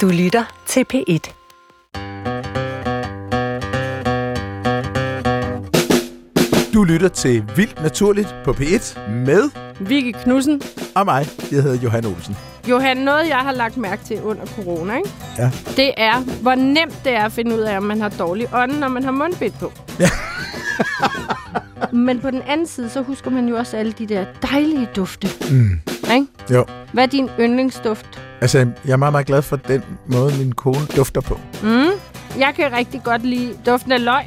Du lytter til P1. Du lytter til Vildt Naturligt på P1 med Vicky Knudsen. og mig. Jeg hedder Johan Olsen. Johan, noget jeg har lagt mærke til under corona, ikke? Ja. det er, hvor nemt det er at finde ud af, om man har dårlig ånd, når man har mundbind på. Ja. Men på den anden side, så husker man jo også alle de der dejlige dufte. Mm. Ikke? Jo. Hvad er din yndlingsduft? Altså, jeg er meget, meget glad for den måde, min kone dufter på. Mm. Jeg kan rigtig godt lide duften af løg.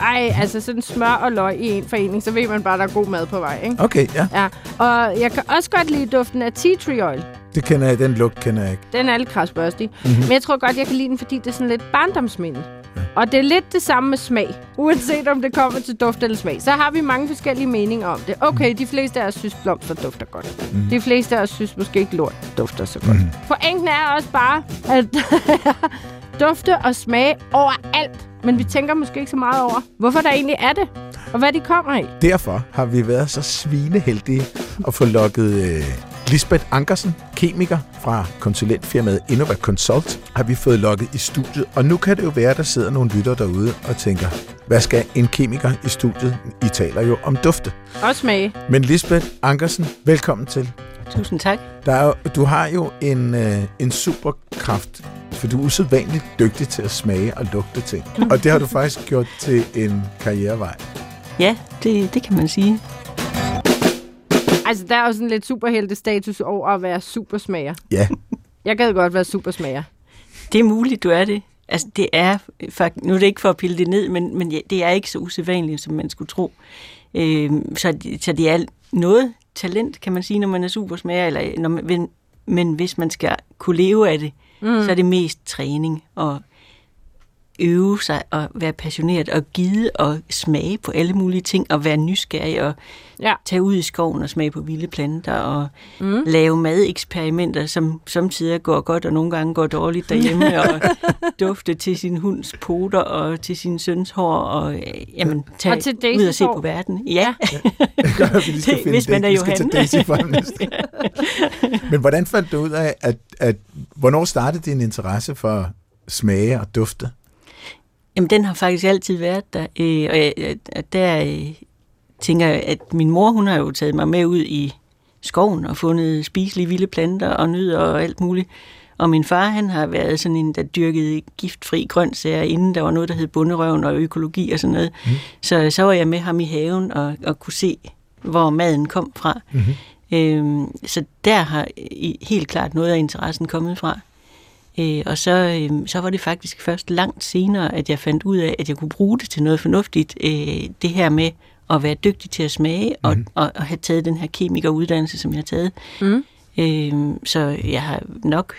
Ej, altså sådan smør og løg i en forening, så ved man bare, at der er god mad på vej, ikke? Okay, ja. Ja, og jeg kan også godt lide duften af tea tree oil. Det kender jeg. Den lugt kender jeg ikke. Den er lidt krasbørstig. Mhm. Mm-hmm. Men jeg tror godt, jeg kan lide den, fordi det er sådan lidt barndomsminde. Og det er lidt det samme med smag. Uanset om det kommer til duft eller smag. Så har vi mange forskellige meninger om det. Okay, de fleste af os synes, blomster dufter godt. Mm. De fleste af os synes måske ikke, lort dufter så godt. Mm. Pointen er også bare, at dufte og smage overalt. Men vi tænker måske ikke så meget over, hvorfor der egentlig er det. Og hvad de kommer af. Derfor har vi været så svineheldige at få lukket øh, Lisbeth Ankersen, kemiker fra konsulentfirmaet Innova Consult, har vi fået lukket i studiet. Og nu kan det jo være, at der sidder nogle lytter derude og tænker, hvad skal en kemiker i studiet? I taler jo om dufte. Og smage. Men Lisbeth Ankersen, velkommen til. Tusind tak. Der er jo, du har jo en, øh, en superkraft, for du er usædvanligt dygtig til at smage og lugte ting. Og det har du faktisk gjort til en karrierevej. Ja, det, det kan man sige. Altså, der er jo sådan lidt superhelte-status over at være supersmager. Ja, Jeg gad godt være supersmager. Det er muligt, du er det. Altså, det er faktisk, nu er det ikke for at pille det ned, men, men det er ikke så usædvanligt, som man skulle tro. Øhm, så, så det er noget talent, kan man sige, når man er supersmager, eller når man, men, men hvis man skal kunne leve af det, mm. så er det mest træning og øve sig og være passioneret og gide og smage på alle mulige ting og være nysgerrig og Ja. tage ud i skoven og smage på vilde planter og mm. lave madeksperimenter, som samtidig går godt og nogle gange går dårligt derhjemme og dufte til sin hunds poter og til sin søns hår og øh, jamen, tage Og til ud og se hår. på verden. Ja, det gør, vi lige hvis man det. er Johan. Daisy. Men hvordan fandt du ud af, at, at hvornår startede din interesse for smage og dufte? Jamen, den har faktisk altid været der. Øh, og jeg, og der øh, tænker jeg, at min mor, hun har jo taget mig med ud i skoven og fundet spiselige vilde planter og nødder og alt muligt. Og min far, han har været sådan en, der dyrkede giftfri grøntsager, inden der var noget, der hed bunderøven og økologi og sådan noget. Mm. Så så var jeg med ham i haven og, og kunne se, hvor maden kom fra. Mm-hmm. Øhm, så der har helt klart noget af interessen kommet fra. Øh, og så, øh, så var det faktisk først langt senere, at jeg fandt ud af, at jeg kunne bruge det til noget fornuftigt. Øh, det her med at være dygtig til at smage, og, Mhm. og, og have taget den her kemikeruddannelse, som jeg har taget. Mm. Øh, så jeg har nok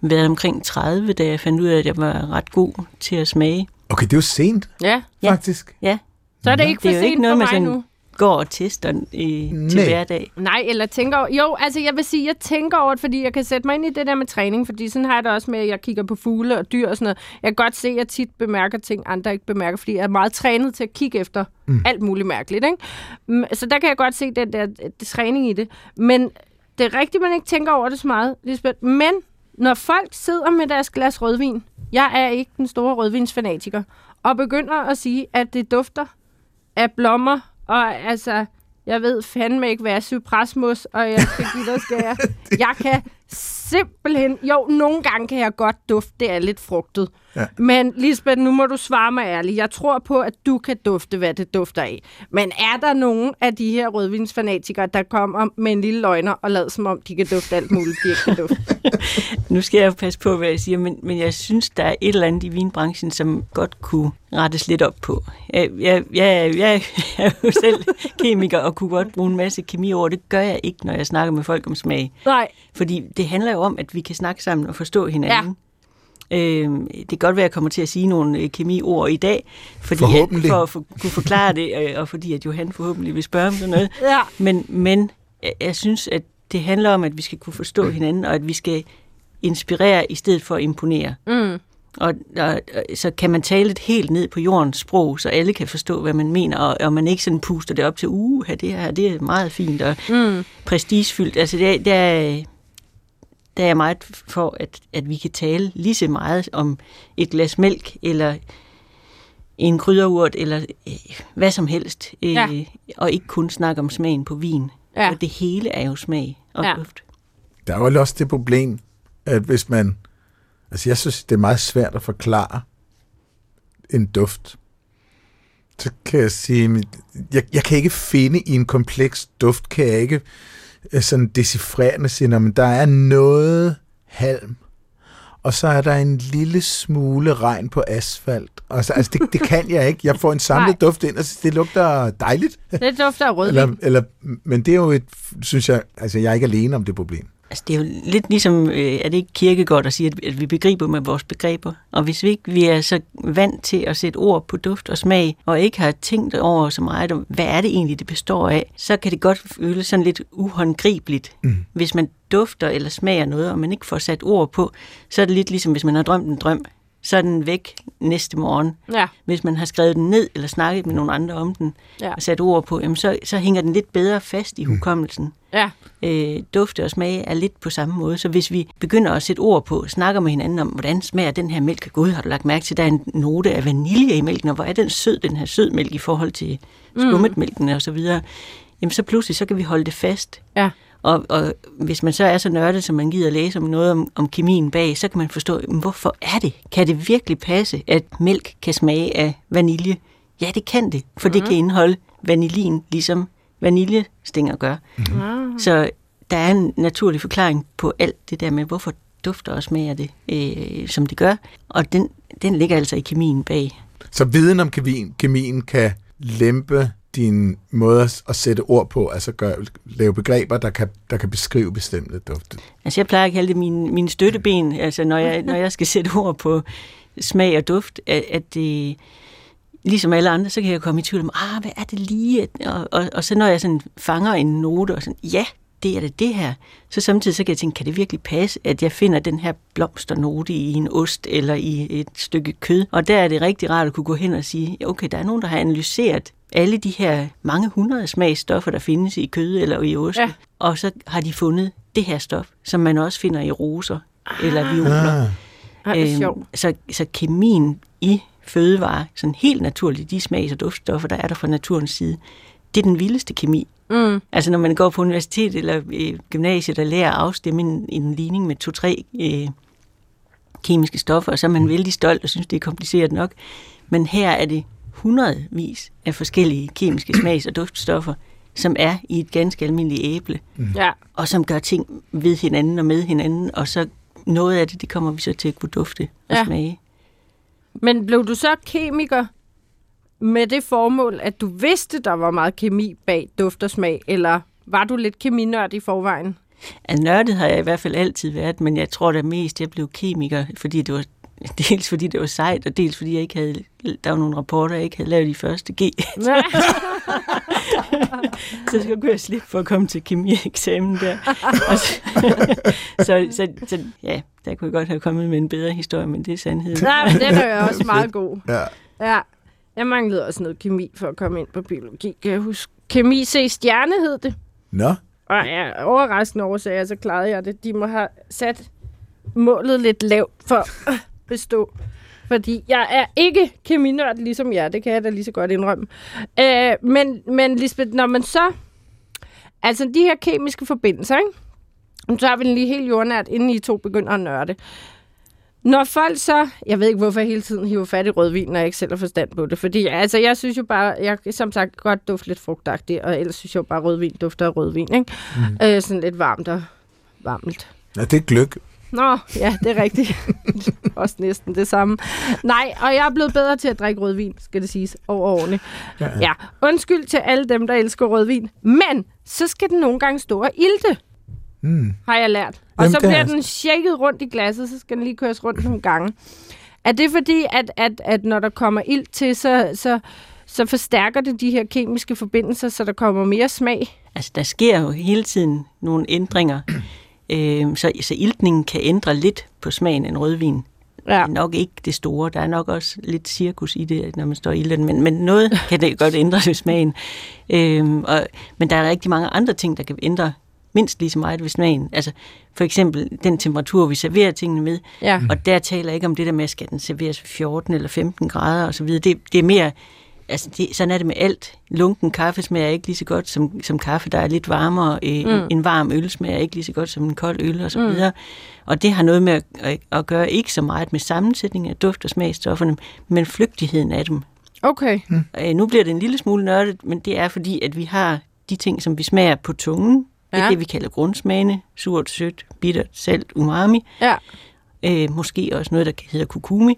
været omkring 30, da jeg fandt ud af, at jeg var ret god til at smage. Okay, det er jo sent, Ja, faktisk. Ja, så er det ikke det for er ikke sent noget, for mig sådan nu. Går og tester øh, til hverdag. Nej, eller tænker over... Jo, altså jeg vil sige, jeg tænker over det, fordi jeg kan sætte mig ind i det der med træning, fordi sådan har jeg det også med, at jeg kigger på fugle og dyr og sådan noget. Jeg kan godt se, at jeg tit bemærker ting, andre ikke bemærker, fordi jeg er meget trænet til at kigge efter mm. alt muligt mærkeligt, ikke? Mm, Så der kan jeg godt se den der øh, træning i det. Men det er rigtigt, man ikke tænker over det så meget, Lisbeth. Men når folk sidder med deres glas rødvin, jeg er ikke den store rødvinsfanatiker, og begynder at sige, at det dufter af blommer, og altså, jeg ved fandme ikke, hvad er cypresmus, og jeg skal give dig skære. Jeg kan simpelthen, jo, nogle gange kan jeg godt dufte, det er lidt frugtet. Ja. Men Lisbeth, nu må du svare mig ærligt. Jeg tror på, at du kan dufte, hvad det dufter af. Men er der nogen af de her rødvinsfanatikere, der kommer med en lille løgner og lader som om, de kan dufte alt muligt, de ikke kan dufte? Nu skal jeg passe på, hvad jeg siger, men, men jeg synes, der er et eller andet i vinbranchen, som godt kunne rettes lidt op på. Jeg, jeg, jeg, jeg er jo selv kemiker og kunne godt bruge en masse kemiord. Det gør jeg ikke, når jeg snakker med folk om smag. Nej, Fordi det handler jo om, at vi kan snakke sammen og forstå hinanden. Ja. Øhm, det kan godt være, at jeg kommer til at sige nogle øh, kemiord i dag, fordi Forhåbentlig. for at for, kunne forklare det, øh, og fordi at Johan forhåbentlig vil spørge om sådan noget. ja. Men, men jeg, synes, at det handler om, at vi skal kunne forstå hinanden, og at vi skal inspirere i stedet for at imponere. Mm. Og, og, og så kan man tale det helt ned på jordens sprog, så alle kan forstå, hvad man mener, og, og man ikke sådan puster det op til, uh, det her det er meget fint og Mm. prestigefyldt. Altså, det, det er, der er jeg meget for, at, at vi kan tale lige så meget om et glas mælk, eller en krydderurt, eller øh, hvad som helst, øh, Ja. og ikke kun snakke om smagen på vin. Ja. Og det hele er jo smag og Ja. ja. duft. Der er jo også det problem, at hvis man... Altså, jeg synes, det er meget svært at forklare en duft. Så kan jeg sige, jeg, jeg kan ikke finde i en kompleks duft, kan jeg ikke sådan decifrerende sige, "Nå, men der er noget halm, og så er der en lille smule regn på asfalt. Og så, altså, det, det kan jeg ikke. Jeg får en samlet duft ind, og så- det lugter dejligt. Det dufter af rødvin. Eller, eller, men det er jo et, synes jeg, altså jeg er ikke alene om det problem. Altså, det er jo lidt ligesom, øh, er det ikke kirkegodt at sige, at, at vi begriber med vores begreber. Og hvis vi ikke vi er så vant til at sætte ord på duft og smag, og ikke har tænkt over så meget om, hvad er det egentlig, det består af, så kan det godt føles sådan lidt uhåndgribeligt. Mm. Hvis man dufter eller smager noget, og man ikke får sat ord på, så er det lidt ligesom, hvis man har drømt en drøm, så er den væk næste morgen. Ja, Hvis man har skrevet den ned, eller snakket med nogle andre om den, Ja. og sat ord på, jamen så, så hænger den lidt bedre fast i hukommelsen ja, øh, dufte og smage er lidt på samme måde. Så hvis vi begynder at sætte ord på, snakker med hinanden om, hvordan smager den her mælk? Gud, har du lagt mærke til, at der er en note af vanilje i mælken, og hvor er den sød, den her sød mælk i forhold til skummetmælken og så videre. Jamen så pludselig, så kan vi holde det fast. ja. Og, og hvis man så er så nørdet, som man gider læse om noget om, om kemien bag, så kan man forstå, jamen, hvorfor er det? Kan det virkelig passe, at mælk kan smage af vanilje? Ja, det kan det, for det kan indeholde vanilin, ligesom vaniljestænger gør. Ah. Så der er en naturlig forklaring på alt det der med, hvorfor dufter og smager det, øh, som det gør. Og den, den ligger altså i kemien bag. Så viden om kemien, kemien kan lempe din måde at- at sætte ord på, altså gør, lave begreber, der kan, der kan beskrive bestemte dufte. Altså jeg plejer at kalde det mine, mine støtteben, altså når jeg, når jeg skal sætte ord på smag og duft, at, at det, ligesom alle andre, så kan jeg komme i tvivl om, ah, hvad er det lige? Og, og, og så når jeg sådan fanger en note, og sådan, ja, det er det det her, så samtidig så kan jeg tænke, kan det virkelig passe, at jeg finder den her blomsternote i en ost eller i et stykke kød? Og der er det rigtig rart at kunne gå hen og sige, okay, der er nogen, der har analyseret alle de her mange hundrede smagsstoffer, der findes i kød eller i ost, Ja. og så har de fundet det her stof, som man også finder i roser eller violer. Ah, er sjovt. så, så kemien i fødevarer, sådan helt naturligt, de smags- og duftstoffer, der er der fra naturens side, det er den vildeste kemi. Mm. Altså når man går på universitet eller øh, gymnasiet og lærer at afstemme en, en ligning med to-tre øh, kemiske stoffer, så er man vældig stolt og synes, det er kompliceret nok. Men her er det hundredvis af forskellige kemiske smags- og duftstoffer, som er i et ganske almindeligt æble, Ja. og som gør ting ved hinanden og med hinanden, og så noget af det, det kommer vi så til at kunne dufte og ja. smage. Men blev du så kemiker med det formål, at du vidste, der var meget kemi bag duft og smag, eller var du lidt keminørd i forvejen? Altså, nørdet har jeg i hvert fald altid været, men jeg tror da mest, jeg blev kemiker, fordi det var dels fordi det var sejt, og dels fordi jeg ikke havde, der var nogle rapporter, jeg ikke havde lavet i første G, så så kunne jeg slippe for at komme til kemieksamen der. Så, så, så, så, ja, der kunne jeg godt have kommet med en bedre historie, men det er sandheden. Nej, men den er jo også meget god. ja. Ja. Jeg manglede også noget kemi for at komme ind på biologi, kan jeg huske. Kemi C stjerne hed det. Nå, Og ja, overraskende årsager, så klarede jeg det. De må have sat målet lidt lavt for bestå. Fordi jeg er ikke keminørd ligesom jer, det kan jeg da lige så godt indrømme. Øh, men, men Lisbeth, når man så... Altså de her kemiske forbindelser, ikke? Nu tager vi den lige helt jordnært, inden I to begynder at nørde. Når folk så... Jeg ved ikke, hvorfor jeg hele tiden hiver fat i rødvin, når jeg ikke selv har forstand på det. Fordi altså, jeg synes jo bare... Jeg kan som sagt godt dufte lidt frugtagtigt, og ellers synes jeg jo bare, at rødvin dufter af rødvin, ikke? Mm. Øh, sådan lidt varmt og varmt. ja, det er gløk. Nå, ja, det er rigtigt. Også næsten det samme. Nej, og jeg er blevet bedre til at drikke rødvin, skal det siges, over årene. Ja. Ja, undskyld til alle dem, der elsker rødvin. Men så skal den nogle gange stå og ilte, Mm. har jeg lært. Og Jamen, så er bliver den shaket rundt i glasset, så skal den lige køres rundt nogle gange. Er det fordi, at, at, at når der kommer ilt til, så, så, så forstærker det de her kemiske forbindelser, så der kommer mere smag? Altså, der sker jo hele tiden nogle ændringer, øh, så, så iltningen kan ændre lidt på smagen af en rødvin. Ja. Det er nok ikke det store. Der er nok også lidt cirkus i det, når man står i ilden, men, men noget kan det godt ændre ved smagen. Øhm, og, men der er rigtig mange andre ting, der kan ændre mindst lige så meget ved smagen. Altså for eksempel den temperatur, vi serverer tingene med, Ja. og der taler jeg ikke om det der med, skal den serveres ved 14 eller 15 grader og så videre. Det, det er mere, altså det, sådan er det med alt. Lunken kaffe smager ikke lige så godt som, som kaffe, der er lidt varmere. Øh, mm. en, varm øl smager ikke lige så godt som en kold øl og så Mm. videre. Og det har noget med at, at, at gøre ikke så meget med sammensætning af duft- og smagstofferne, men flygtigheden af dem. Okay. Øh, nu bliver det en lille smule nørdet, men det er fordi, at vi har de ting, som vi smager på tungen. Det er Ja. det, vi kalder grundsmagene. Surt, sødt, bittert, salt, umami. Ja. Øh, måske også noget, der hedder kukumi.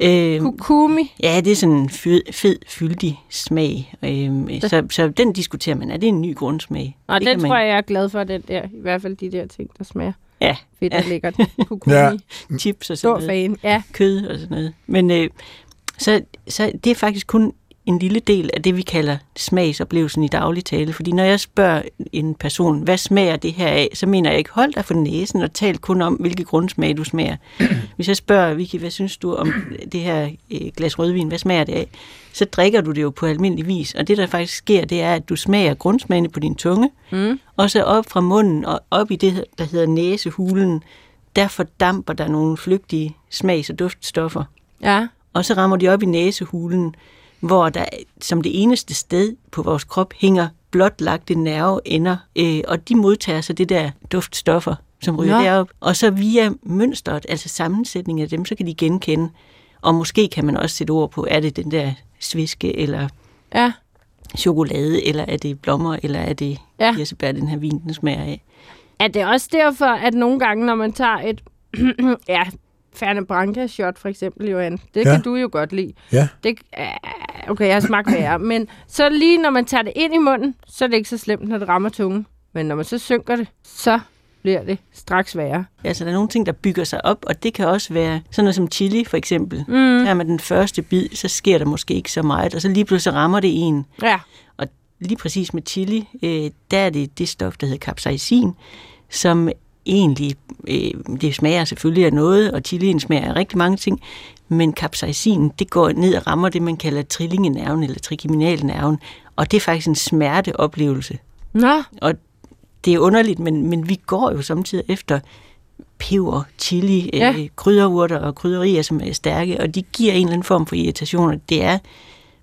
Øh, Kukumi. ja, det er sådan en fed, fed fyldig smag. Øh, så, så den diskuterer man. Er det en ny grundsmag? Og det den kan tror man, jeg, jeg er glad for, den der. I hvert fald de der ting, der smager Ja, fedt Ja. og lækkert. Kukumi. Ja. Ja. chips og sådan Stor noget. fan. Ja. kød og sådan noget. Men øh, så, så det er faktisk kun en lille del af det, vi kalder smagsoplevelsen i daglig tale. Fordi når jeg spørger en person, hvad smager det her af, så mener jeg ikke, hold dig for næsen og tal kun om, hvilke grundsmag du smager. Hvis jeg spørger, Vicky, hvad synes du om det her øh, glas rødvin, hvad smager det af? Så drikker du det jo på almindelig vis. Og det, der faktisk sker, det er, at du smager grundsmagene på din tunge, Mm. og så op fra munden og op i det, der hedder næsehulen, der fordamper der nogle flygtige smags- og duftstoffer. Ja. Og så rammer de op i næsehulen, hvor der som det eneste sted på vores krop hænger blotlagte nerveender, øh, og de modtager så det der duftstoffer, som ryger Nå. derop. Og så via mønstret, altså sammensætningen af dem, så kan de genkende. Og måske kan man også sætte ord på, er det den der sviske, eller Ja. chokolade, eller er det blommer, eller er det Ja. ja. kirsebær, den her vin, den smager af. Er det også derfor, at nogle gange, når man tager et ja, Ferne Branca shot for eksempel, Johan, det Ja. ja. kan du jo godt lide. Ja. Det, øh, okay, jeg har smagt værre, men så lige når man tager det ind i munden, så er det ikke så slemt, når det rammer tungen. Men når man så synker det, så bliver det straks værre. Altså, der er nogle ting, der bygger sig op, og det kan også være sådan noget som chili, for eksempel. Mm. Her med den første bid, så sker der måske ikke så meget, og så lige pludselig rammer det en. Ja. Og lige præcis med chili, øh, der er det det stof, der hedder capsaicin, som egentlig, øh, det smager selvfølgelig af noget, og chilien smager af rigtig mange ting, men capsaicin, det går ned og rammer det, man kalder trillingenerven eller trigeminalnerven, og det er faktisk en smerteoplevelse. Nå, Det er underligt, men, men vi går jo samtidig efter peber, chili, Ja. ja. øh, krydderurter og krydderier, som er stærke, og de giver en eller anden form for irritation, og det er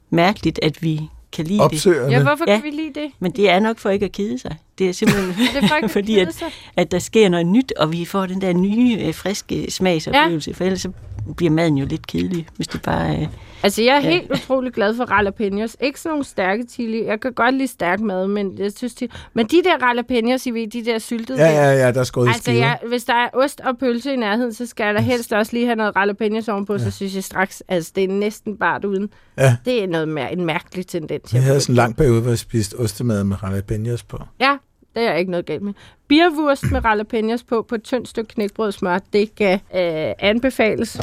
mærkeligt, at vi kan lide det. Opsøgerne. ja, hvorfor Ja. kan vi lide det? Men det er nok for ikke at kede sig. Det er simpelthen Det er for fordi, at, at der sker noget nyt, og vi får den der nye, øh, friske smagsoplevelse, ja. for ellers så bliver maden jo lidt kedelig, hvis det bare er... Altså, jeg er Ja. helt utrolig glad for jalapenos. Ikke sådan nogle stærke chili. Jeg kan godt lide stærk mad, men jeg synes, de... Men de der jalapenos, I ved, de der syltede Ja, ja, ja, der er skåret i Altså, jeg, hvis der er ost og pølse i nærheden, så skal jeg da helst også lige have noget jalapenos ovenpå, ja. så synes jeg straks, altså det er næsten bare uden. Ja. Det er noget mær- en mærkelig tendens. Jeg havde sådan en lang periode, hvor jeg spiste ostemad med jalapenos på. Ja, det er ikke noget galt med. Birwurst med jalapenos på, på et tyndt stykke knækbrød smør, det kan øh, anbefales.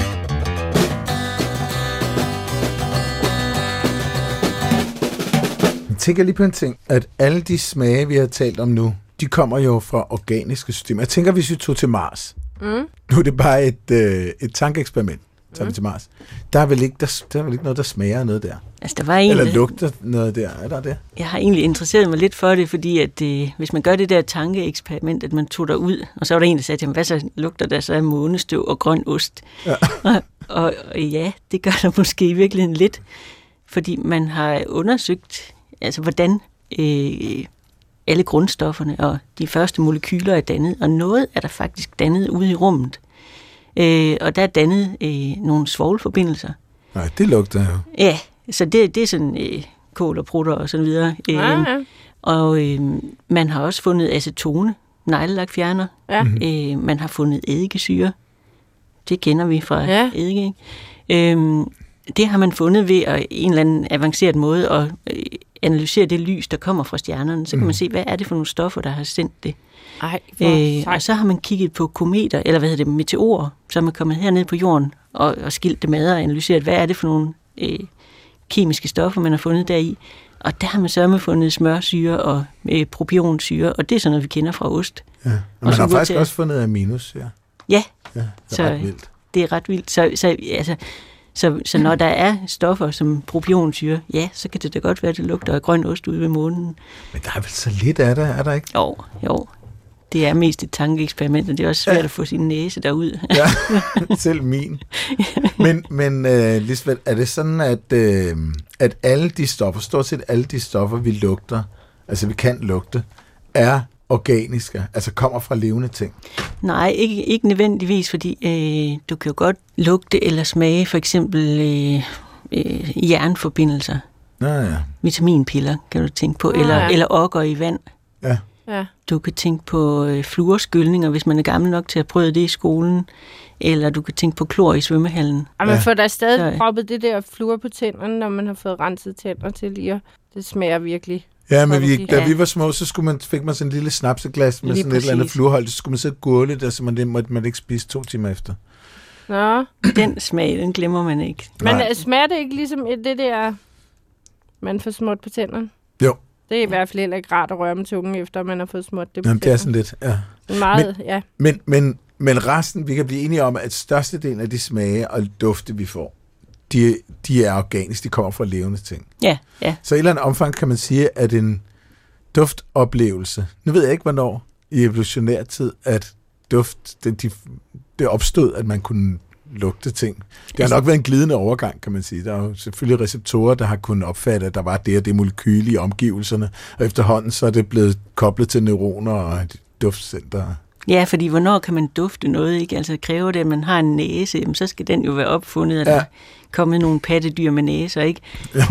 Jeg tænker lige på en ting, at alle de smage, vi har talt om nu, de kommer jo fra organiske systemer. Jeg tænker, hvis vi tog til Mars. Mm. Nu er det bare et, øh, et tankeeksperiment. Tager vi til Mars. Der er, vel ikke, der, der er vel ikke noget, der smager noget der? Altså, der var en, Eller der- lugter noget der? Er der det? Jeg har egentlig interesseret mig lidt for det, fordi at øh, hvis man gør det der tankeeksperiment, at man tog dig ud, og så var der en, der sagde til ham, hvad så lugter der så af månestøv og grøn ost? Ja. Og, og, og ja, det gør der måske i virkeligheden lidt, fordi man har undersøgt, altså hvordan øh, alle grundstofferne og de første molekyler er dannet, og noget er der faktisk dannet ude i rummet. Øh, og der er dannet øh, nogle svovlforbindelser, Nej, det lugter jo. Ja, så det, det er sådan øh, kål og prutter og så videre. Øh, Ja, ja. Og øh, man har også fundet acetone, neglelakfjerner. Ja. Øh, man har fundet eddikesyre. Det kender vi fra Ja. ja. eddike. ikke? Øh, det har man fundet ved at en eller anden avanceret måde at øh, analysere det lys, der kommer fra stjernerne. Så kan man se, hvad er det for nogle stoffer, der har sendt det. Ej, Øh, og så har man kigget på kometer, eller hvad hedder det, meteorer, som er kommet herned på jorden og, og skilt dem ad og analyseret, hvad er det for nogle øh, kemiske stoffer, man har fundet deri. Og der har man så med fundet smørsyre og øh, propionsyre, og det er sådan noget, vi kender fra ost. Ja. Og man så har faktisk til- også fundet aminos, ja. Ja, ja det er Så- ret vildt. det er ret vildt. Så, så, altså, så, så når der er stoffer som propionsyre, ja, så kan det da godt være, at det lugter af grøn ost ude ved månen. Men der er vel så lidt af det, er der ikke? Jo, jo. det er mest et tankeeksperiment, og det er også svært Ja. at få sin næse derud. Ja, selv min. Men, men uh, Lisbeth, er det sådan, at, uh, at alle de stoffer, stort set alle de stoffer, vi lugter, altså vi kan lugte, er organiske, altså kommer fra levende ting? Nej, ikke, ikke nødvendigvis, fordi øh, du kan jo godt lugte eller smage for eksempel øh, øh, jernforbindelser. Nå ja. Vitaminpiller kan du tænke på, Ah, eller, ja. eller okker i vand. ja. Ja. Du kan tænke på øh, fluorskyldninger, hvis man er gammel nok til at prøve det i skolen. Eller du kan tænke på klor i svømmehallen. Og man Ja. får da stadig Så- proppet det der fluor på tænderne, når man har fået renset tænder til lige. Det smager virkelig. Ja, men vi, da vi var små, så skulle man, fik man sådan en lille snapseglas med Lige sådan et eller andet præcis. fluorhold, så skulle man så gurle det, så man, det måtte man ikke spise to timer efter. Nå, Den smag, den glemmer man ikke. men Nej. øh, smager det ikke ligesom det der, man får smurt på tænderne? Jo. Det er i hvert fald heller ikke rart at røre med tungen, efter man har fået smurt det på Jamen, det er sådan lidt, ja. Meget, ja. Men, men, men resten, vi kan blive enige om, at størstedelen af de smage og dufte, vi får, de, de er organiske, de kommer fra levende ting. Ja, ja. Så i et eller andet omfang kan man sige, at en duftoplevelse, nu ved jeg ikke, hvornår i evolutionær tid, at duft, det, de, det opstod, at man kunne lugte ting. Det har nok været en glidende overgang, kan man sige. Der er jo selvfølgelig receptorer, der har kunnet opfatte, at der var det og det molekyle i omgivelserne, og efterhånden så er det blevet koblet til neuroner og et duftcenter. Ja, fordi hvornår kan man dufte noget, ikke? Altså kræver det, at man har en næse, jamen, så skal den jo være opfundet, at Ja. ja. der er kommet nogle pattedyr med næser, ikke?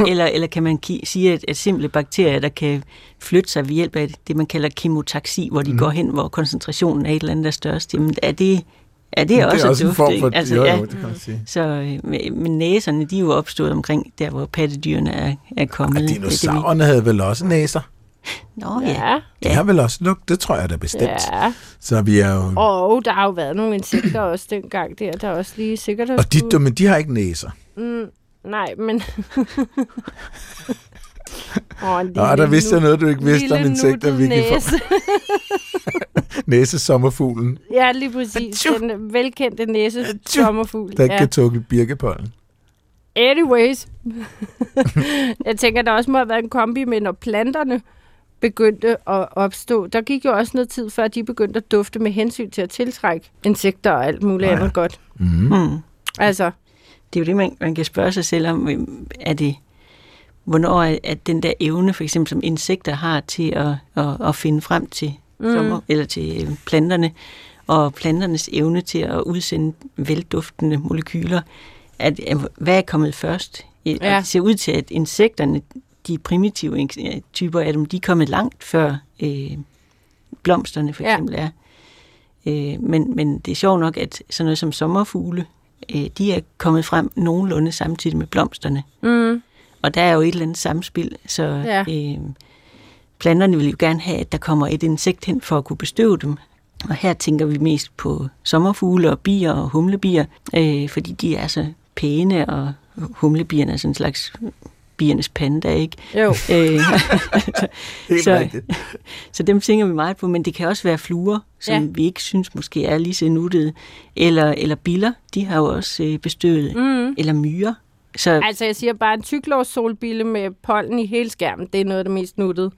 Eller, eller kan man ki- sige, at, at simple bakterier, der kan flytte sig ved hjælp af det, man kalder kemotaxi, hvor de mm. går hen, hvor koncentrationen af et eller andet er størst, jamen er det, er det, det også, er også en duft, form for... Altså, jo, ja. jo, det kan man sige. Så øh, men næserne, de er jo opstået omkring der, hvor pattedyrene er, er kommet. Og? Det er det, dinosaurerne havde vel også næser? Nå ja. Ja, De har vel også lugt, det tror jeg da bestemt. ja. Så vi er jo... Og der har jo været nogle insekter også dengang der, der også lige sikkert Og de, skulle- men de har ikke næser. Mm, nej, men... oh, Nå, der vidste jeg noget, du ikke vidste om insekter, vi kan få. næse. Næsesommerfuglen, Ja, lige præcis. Den velkendte næse sommerfugl. der ikke Ja. kan tåle birkepollen. Anyways. jeg tænker, der også må have været en kombi med, når planterne begyndte at opstå. Der gik jo også noget tid, før de begyndte at dufte med hensyn til at tiltrække insekter og alt muligt andet godt. Mm. Hmm. Altså, Det er jo det, man, man kan spørge sig selv om, er det, hvornår er, at den der evne, for eksempel som insekter har til at, at, at finde frem til Mm. sommer, eller til øh, planterne, og planternes evne til at udsende velduftende molekyler, at, at, hvad er kommet først? Ja. Og det ser ud til, at insekterne, de primitive typer af dem, de er kommet langt før øh, blomsterne for Ja. eksempel er. Øh, men, men det er sjovt nok, at sådan noget som sommerfugle, øh, de er kommet frem nogenlunde samtidig med blomsterne. mm, Og der er jo et eller andet samspil, så Ja. ja. øh, planterne vil jo gerne have, at der kommer et insekt hen for at kunne bestøve dem. Og her tænker vi mest på sommerfugle og bier og humlebier, øh, fordi de er så pæne, og humlebierne er sådan en slags biernes panda, ikke? jo. Øh, Helt Så- så dem tænker vi meget på, men det kan også være fluer, som Ja. vi ikke synes måske er lige så nuttede. Eller, eller biller, de har jo også øh, bestøvet. Mm. Eller myrer. Så Altså, jeg siger bare, en tyklås solbille med pollen i hele skærmen, det er noget af det mest nuttede.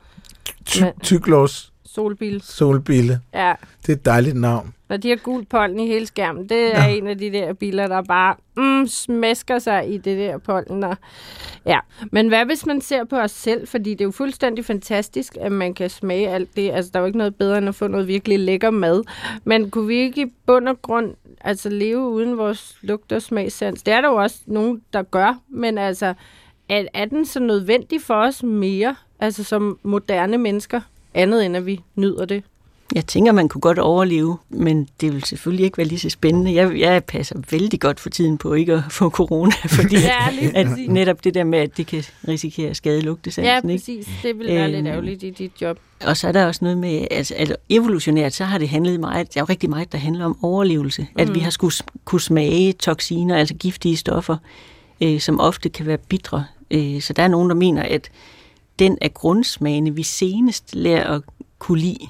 Ty- Tyklås Solbille, solbille. ja. Det er et dejligt navn. Når de har gul pollen i hele skærmen, det er Nå. en af de der biler, der bare mm, smæsker sig i det der pollen. Og, ja. Men hvad hvis man ser på os selv? Fordi det er jo fuldstændig fantastisk, at man kan smage alt det. Altså, der er jo ikke noget bedre, end at få noget virkelig lækker mad. Men kunne vi ikke i bund og grund altså, leve uden vores lugt- og smagssans? Det er der jo også nogen, der gør. Men altså, er, er den så nødvendig for os mere? Altså, som moderne mennesker? Andet end, at vi nyder det. jeg tænker, man kunne godt overleve, men det vil selvfølgelig ikke være lige så spændende. Jeg, jeg passer vældig godt for tiden på ikke at få corona, fordi Ja, at netop det der med, at det kan risikere at skade Ja, lugtesansen. ikke? præcis. Det vil være lidt Øhm, ærgerligt i dit job. Og så er der også noget med, altså, altså evolutionært, så har det handlet meget, der er jo rigtig meget, der handler om overlevelse. Mm. At vi har skulle kunne smage toksiner, altså giftige stoffer, øh, som ofte kan være bitre. Øh, så der er nogen, der mener, at den af grundsmagene, vi senest lærer at kunne lide,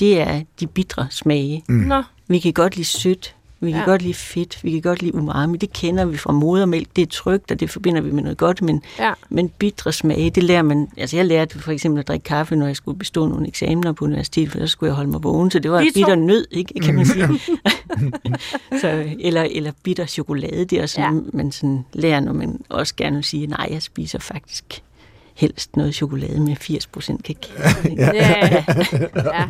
det er de bitre smage. Mm. Nå, Vi kan godt lide sødt, Vi kan Ja. godt lide fedt, vi kan godt lide umami. Det kender vi fra modermælk. Det er trygt, og det forbinder vi med noget godt. Men, Ja. men bitre smage, det lærer man... Altså, jeg lærte for eksempel at drikke kaffe, når jeg skulle bestå nogle eksamener på universitetet, for så skulle jeg holde mig vågen. Så det var bitter nød, ikke, kan man sige. så, eller, eller bitter chokolade, det er også sådan, ja. man sådan lærer, når man også gerne vil sige, nej, jeg spiser faktisk helst noget chokolade med 80% kakao. Ja, ja, ja.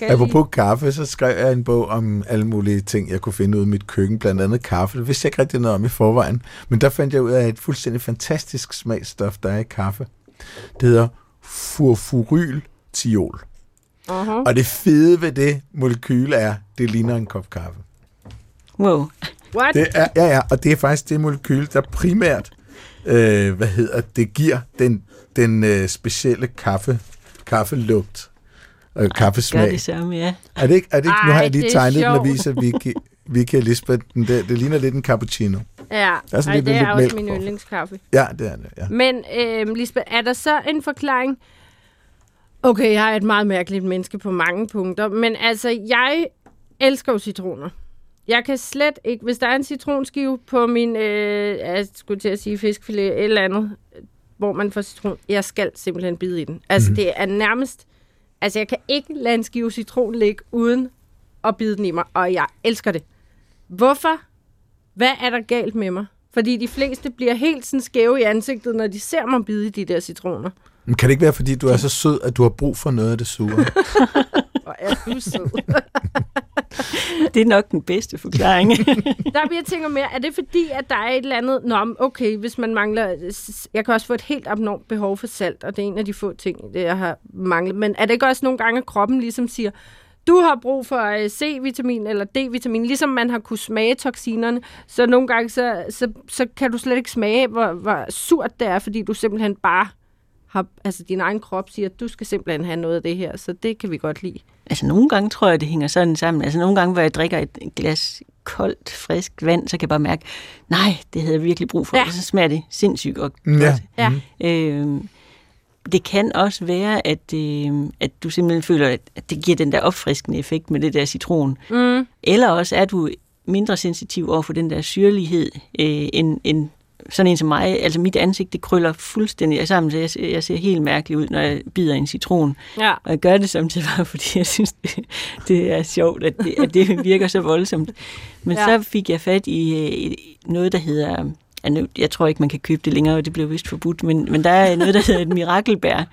er Apropos kaffe, så skrev jeg en bog om alle mulige ting, jeg kunne finde ud af i mit køkken, blandt andet kaffe. Det vidste jeg ikke rigtig noget om i forvejen, men der fandt jeg ud af et fuldstændig fantastisk smagsstof, der er i kaffe. Det hedder furfuryltiol. Uh-huh. Og det fede ved det molekyle er, det ligner en kop kaffe. Wow. What? Det er, ja, ja, og det er faktisk det molekyle, der primært, øh, hvad hedder det, giver den, den øh, specielle kaffe, kaffelugt og Gør kaffesmag. det samme, ja. Er det ikke? Er det ikke? nu har Ej, jeg lige tegnet den og viser Vicky, Vicky og Lisbeth. Den der, det ligner lidt en cappuccino. Ja, Der er sådan Ej, lidt- det lidt er også mælk min yndlingskaffe. Ja, det er det. Ja. Men øh, Lisbeth, er der så en forklaring? Okay, jeg er et meget mærkeligt menneske på mange punkter, men altså, jeg elsker jo citroner. Jeg kan slet ikke, hvis der er en citronskive på min, øh, jeg skulle til at sige fiskfilet, et eller andet, hvor man får citron, jeg skal simpelthen bide i den. Altså, mm. det er nærmest, altså, jeg kan ikke lade en skive citron ligge uden at bide den i mig, og jeg elsker det. Hvorfor? Hvad er der galt med mig? Fordi de fleste bliver helt sådan skæve i ansigtet, når de ser mig bide i de der citroner. Men kan det ikke være, fordi du er så sød, at du har brug for noget af det sure? Og er du sød. Det er nok den bedste forklaring. der bliver jeg tænker mere, er det fordi, at der er et eller andet... Nå, okay, hvis man mangler... Jeg kan også få et helt abnormt behov for salt, og det er en af de få ting, det jeg har manglet. Men er det ikke også nogle gange, at kroppen ligesom siger, du har brug for øh, C-vitamin eller D-vitamin, ligesom man har kunne smage toksinerne, så nogle gange, så, så, så kan du slet ikke smage, hvor, hvor surt det er, fordi du simpelthen bare har, altså din egen krop siger, at du skal simpelthen have noget af det her, så det kan vi godt lide altså nogle gange tror jeg, det hænger sådan sammen. Altså nogle gange, hvor jeg drikker et glas koldt, frisk vand, så kan jeg bare mærke, nej, det havde jeg virkelig brug for. Ja. Og så smager det sindssygt godt. ja. Ja. Øh, det kan også være, at, øh, at du simpelthen føler, at, at det giver den der opfriskende effekt med det der citron. Mm. Eller også er du mindre sensitiv over for den der syrlighed, øh, end, end sådan en som mig. Altså mit ansigt, det krøller fuldstændig sammen, så jeg, ser- jeg ser helt mærkelig ud, når jeg bider en citron. Ja. Og jeg gør det samtidig bare, fordi jeg synes, det, det er sjovt, at det, at det virker så voldsomt. Men Ja. så fik jeg fat i, øh, i noget, der hedder... Jeg tror ikke, man kan købe det længere, og det blev vist forbudt, men, men der er noget, der hedder et mirakelbær,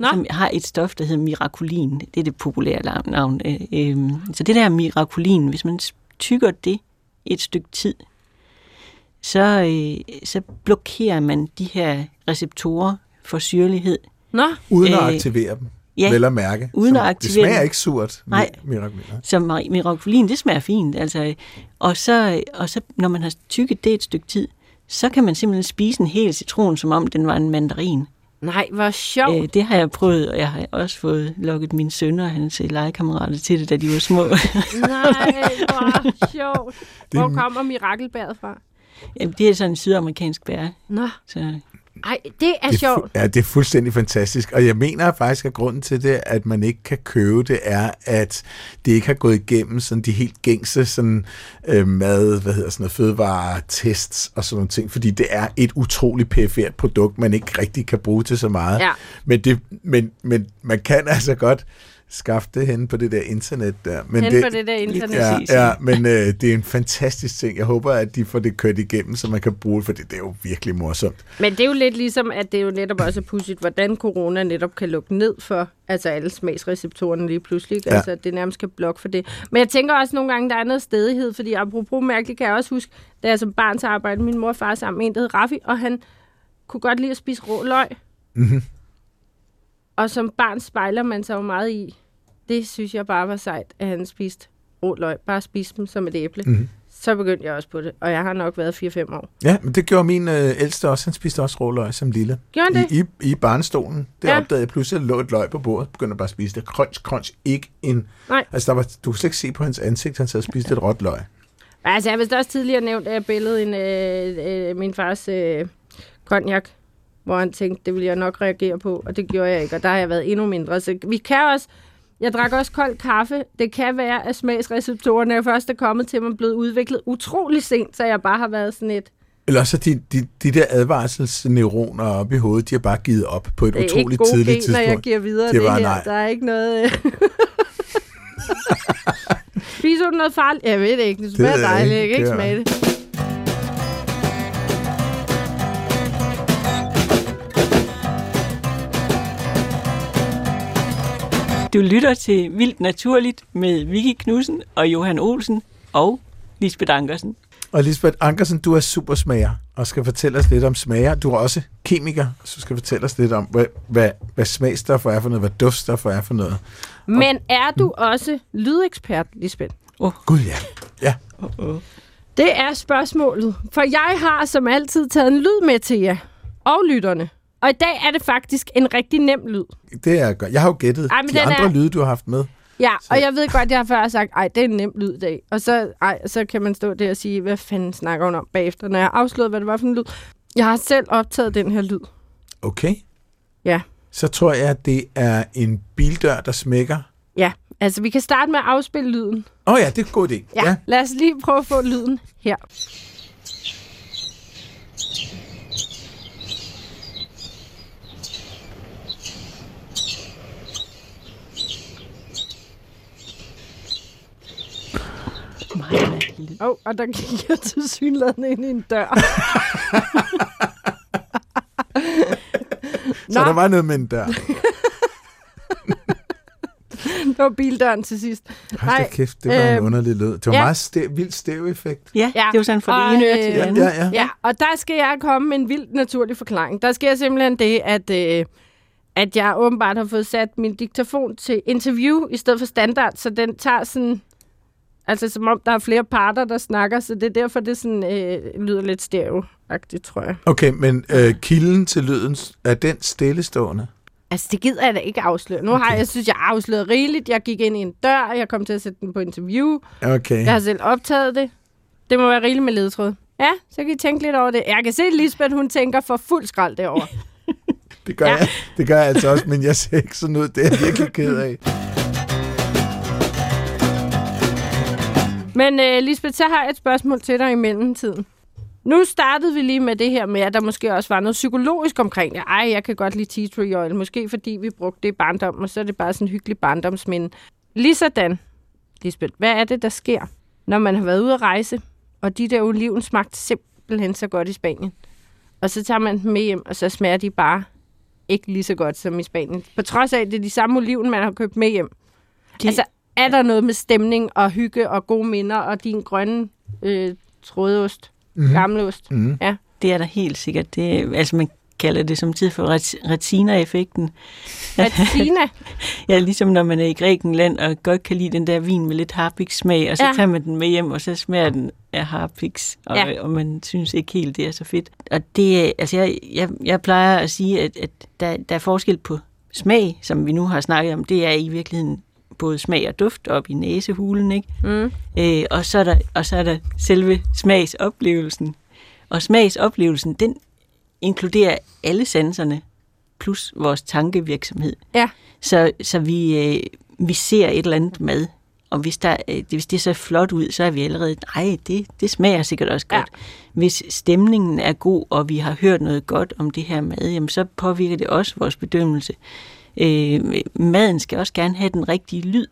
Nå. som har et stof, der hedder mirakulin. Det er det populære navn. Øh, øhm, Så det der mirakulin, hvis man tykker det et stykke tid, så, øh, så blokerer man de her receptorer for syrlighed. Nå, Uden at Øh, aktivere dem. ja. Vel at mærke. Uden at Det aktivere smager dem. ikke surt. Nej. Mirakel. Så mi- mirakulin, det smager fint. Altså, og, så, og så, når man har tykket det et stykke tid, så kan man simpelthen spise en hel citron, som om den var en mandarin. nej, hvor sjovt. Øh, det har jeg prøvet, og jeg har også fået lukket mine sønner og hans øh, legekammerater til det, da de var små. Nej, hvor sjovt. Det Hvor kommer mirakelbæret fra? Jamen, det er sådan en sydamerikansk bær. Nå, Så, ej, det er Det er, fu- sjovt. ja, det er fuldstændig fantastisk. Og jeg mener faktisk, at grunden til det, at man ikke kan købe det, er, at det ikke har gået igennem sådan de helt gængse sådan, øh, mad, hvad hedder sådan noget, fødevaretests og sådan nogle ting, fordi det er et utroligt perifert produkt, man ikke rigtig kan bruge til så meget. Ja. Men, det, men, men man kan altså godt skaffe det hen på det der internet der. Men Hen på det der internet. Ja, ja, men øh, det er en fantastisk ting. Jeg håber, at de får det kørt igennem, så man kan bruge det, for det, det er jo virkelig morsomt. Men det er jo lidt ligesom, at det er jo netop også pudsigt, hvordan corona netop kan lukke ned for altså alle smagsreceptorerne lige pludselig. Ja. Altså, det nærmest kan blokke for det. Men jeg tænker også nogle gange, der er noget stedighed, fordi apropos mærkeligt, kan jeg også huske, da jeg som barn til arbejde, min mor og far sammen med en, der hed Raffi, og han kunne godt lide at spise rå løg. Mhm. Og som barn spejler man sig jo meget i. Det synes jeg bare var sejt, at han spiste rå løg. Bare spiste dem som et æble. Mhm. Så begyndte jeg også på det, og jeg har nok været 4-5 år. Ja, men det gjorde min øh, ældste også. Han spiste også råløg som lille. Gjorde han det? I, i, I barnestolen. Det Ja. opdagede jeg pludselig, at der lå et løg på bordet. Begyndte bare at spise det. Crunch, crunch. Ikke en... Nej. Altså, der var, du kunne slet ikke se på hans ansigt, han sad og spiste et råt løg. Altså, jeg har vist også tidligere nævnt, at jeg billede en, øh, øh, min fars øh, konjak, hvor han tænkte, det ville jeg nok reagere på, og det gjorde jeg ikke, og der har jeg været endnu mindre. Så vi kan også, Jeg drak også kold kaffe. Det kan være, at smagsreceptorerne først er kommet til mig blevet udviklet utrolig sent, så jeg bare har været sådan et... Eller så de, de, de der advarselsneuroner oppe i hovedet, de har bare givet op på et Det er ikke utroligt gode tidligt gener, jeg tidspunkt. giver videre Det det, var her. nej. Der er ikke noget... Spiser du noget farligt? Jeg ved det ikke. Det smager jeg dejligt. Jeg ikke. kan ikke Det er- smage det. Du lytter til Vildt Naturligt med Vicky Knudsen og Johan Olsen og Lisbeth Ankersen. Og Lisbeth Ankersen, du er supersmager og skal fortælle os lidt om smager. Du er også kemiker, så skal fortælle os lidt om, hvad, hvad, hvad smagstoffer er for noget, hvad duftstoffer er for noget. Men er du også lydekspert, Lisbeth? Gud ja. Ja, Det er spørgsmålet. For jeg har som altid taget en lyd med til jer og lytterne. Og i dag er det faktisk en rigtig nem lyd. det er godt. Jeg har jo gættet Ej, de andre er- lyde, du har haft med. Ja, Så- og jeg ved godt, jeg har før sagt, ej, det er en nem lyd i dag. Og så, ej, så kan man stå der og sige, hvad fanden snakker hun om bagefter, når jeg har afsløret, hvad det var for en lyd. Jeg har selv optaget den her lyd. Okay. Ja. Så tror jeg, at det er en bildør, der smækker. Ja, altså vi kan starte med at afspille lyden. Åh oh ja, det er en god idé. Ja, ja. lad os lige prøve at få lyden her. Meget mærkelig lyd. Åh, oh, og der gik jeg til synligheden ind i en dør. Så Nå. der var noget med en dør. det var bildøren til sidst. Hold da Nej, kæft, det var en øhm, underlig lyd. Det var ja. meget stæv, vild stæv-effekt. Ja, Ja, det var sådan fra og, det ene øre til det øh, Ja, ja, ja. Ja, og der skal jeg komme med en vildt naturlig forklaring. Der sker simpelthen det, at, øh, at jeg åbenbart har fået sat min diktafon til interview i stedet for standard, så den tager sådan... Altså som om der er flere parter, der snakker, så det er derfor, det sådan, øh, lyder lidt stereo-agtigt, tror jeg. Okay, men øh, kilden til lyden, er den stillestående? Altså, det gider jeg da ikke afsløre. Nu har jeg, synes, jeg har afsløret rigeligt. Jeg gik ind i en dør, jeg kom til at sætte den på interview. Okay. Jeg har selv optaget det. Det må være rigeligt med ledtråd. Ja, så kan I tænke lidt over det. Jeg kan se, at Lisbeth, hun tænker for fuld skrald derovre. Det gør, ja. jeg, det gør jeg altså også, men jeg ser ikke sådan ud. Det er jeg virkelig ked af. Men uh, Lisbeth, så har jeg et spørgsmål til dig i mellemtiden. Nu startede vi lige med det her med, at der måske også var noget psykologisk omkring det. Ej, jeg kan godt lide tea tree oil. Måske fordi vi brugte det i barndommen, og så er det bare sådan en hyggelig barndomsminde. Ligesådan, Lisbeth, hvad er det, der sker, når man har været ude at rejse, og de der oliven smagte simpelthen så godt i Spanien? Og så tager man dem med hjem, og så smager de bare ikke lige så godt som i Spanien. På trods af, at det er de samme oliven, man har købt med hjem. Det, Altså, er der noget med stemning og hygge og gode minder og din grønne øh, trådost, mm. gamleost? Mm. Ja. det er der helt sikkert. Det, altså man kalder det som tid for ret- retina-effekten. Patina? Ja, ligesom når man er i Grækenland og godt kan lide den der vin med lidt harpiks-smag, og så Ja. tager man den med hjem, og så smager den af harpiks, og, Ja. og man synes ikke helt, det er så fedt. Og det, altså jeg, jeg, jeg plejer at sige, at, at der, der er forskel på smag, som vi nu har snakket om. Det er i virkeligheden både smag og duft op i næsehulen, ikke? Mm. Øh, og, så er der, og så er der selve smagsoplevelsen. Og smagsoplevelsen, den inkluderer alle sanserne, plus vores tankevirksomhed. Ja. Så, så vi, øh, vi ser et eller andet mad, og hvis, der, øh, hvis det ser flot ud, så er vi allerede, nej, det, det smager sikkert også Ja. godt. Hvis stemningen er god, og vi har hørt noget godt om det her mad, jamen, så påvirker det også vores bedømmelse. Øh, maden skal også gerne have den rigtige lyd.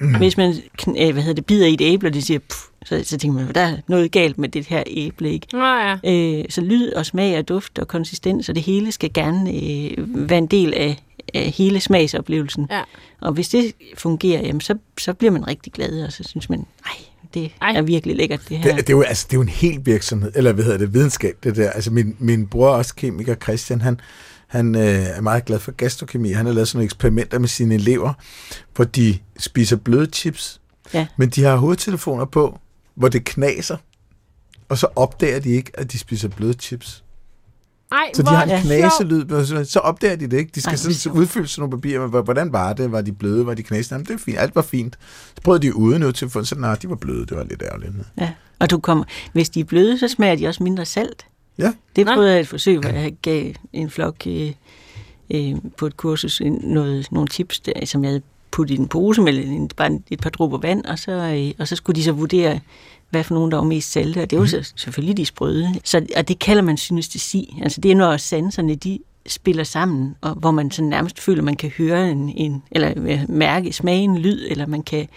Mm. Hvis man øh, hvad hedder det, bider i et æble, og det siger, puff, så, så tænker man, der er noget galt med det her æble. Ikke? Nå ja. Øh, så lyd og smag og duft og konsistens, og det hele skal gerne øh, være en del af, af hele smagsoplevelsen. Ja. Og hvis det fungerer, jamen, så, så bliver man rigtig glad, og så synes man, nej, det Ej. er virkelig lækkert det her. Det, det, er jo, altså, det er jo en helt virksomhed, eller hvad hedder det, videnskab, det der. Altså, min, min bror også kemiker, Christian, han, han øh, er meget glad for gastrokemi. Han har lavet sådan nogle eksperimenter med sine elever, hvor de spiser bløde chips, Ja. men de har hovedtelefoner på, hvor det knaser, og så opdager de ikke, at de spiser bløde chips. Ej, Så de har en knaselyd, så opdager de det ikke. De skal Ej, sådan hvor udfylde sådan nogle papirer, med, hvordan var det? Var de bløde? Var de knasende? Jamen, det er fint. Alt var fint. Så prøvede de uden ud til at få sådan, nej, de var bløde. Det var lidt ærgerligt. Ja. Og du kommer, hvis de er bløde, så smager de også mindre salt. Ja. Det prøvede jeg et forsøg, hvor jeg gav en flok øh, øh, på et kursus noget, nogle tips, der, som jeg havde putte i en pose med en, bare et par dråber vand, og så, øh, og så skulle de så vurdere, hvad for nogen, der var mest salte, og det var så selvfølgelig de sprøde. Så, og det kalder man synestesi. Altså det er, når sanserne, de spiller sammen, og hvor man så nærmest føler, man kan høre en, en eller øh, mærke, smage en lyd, eller man kan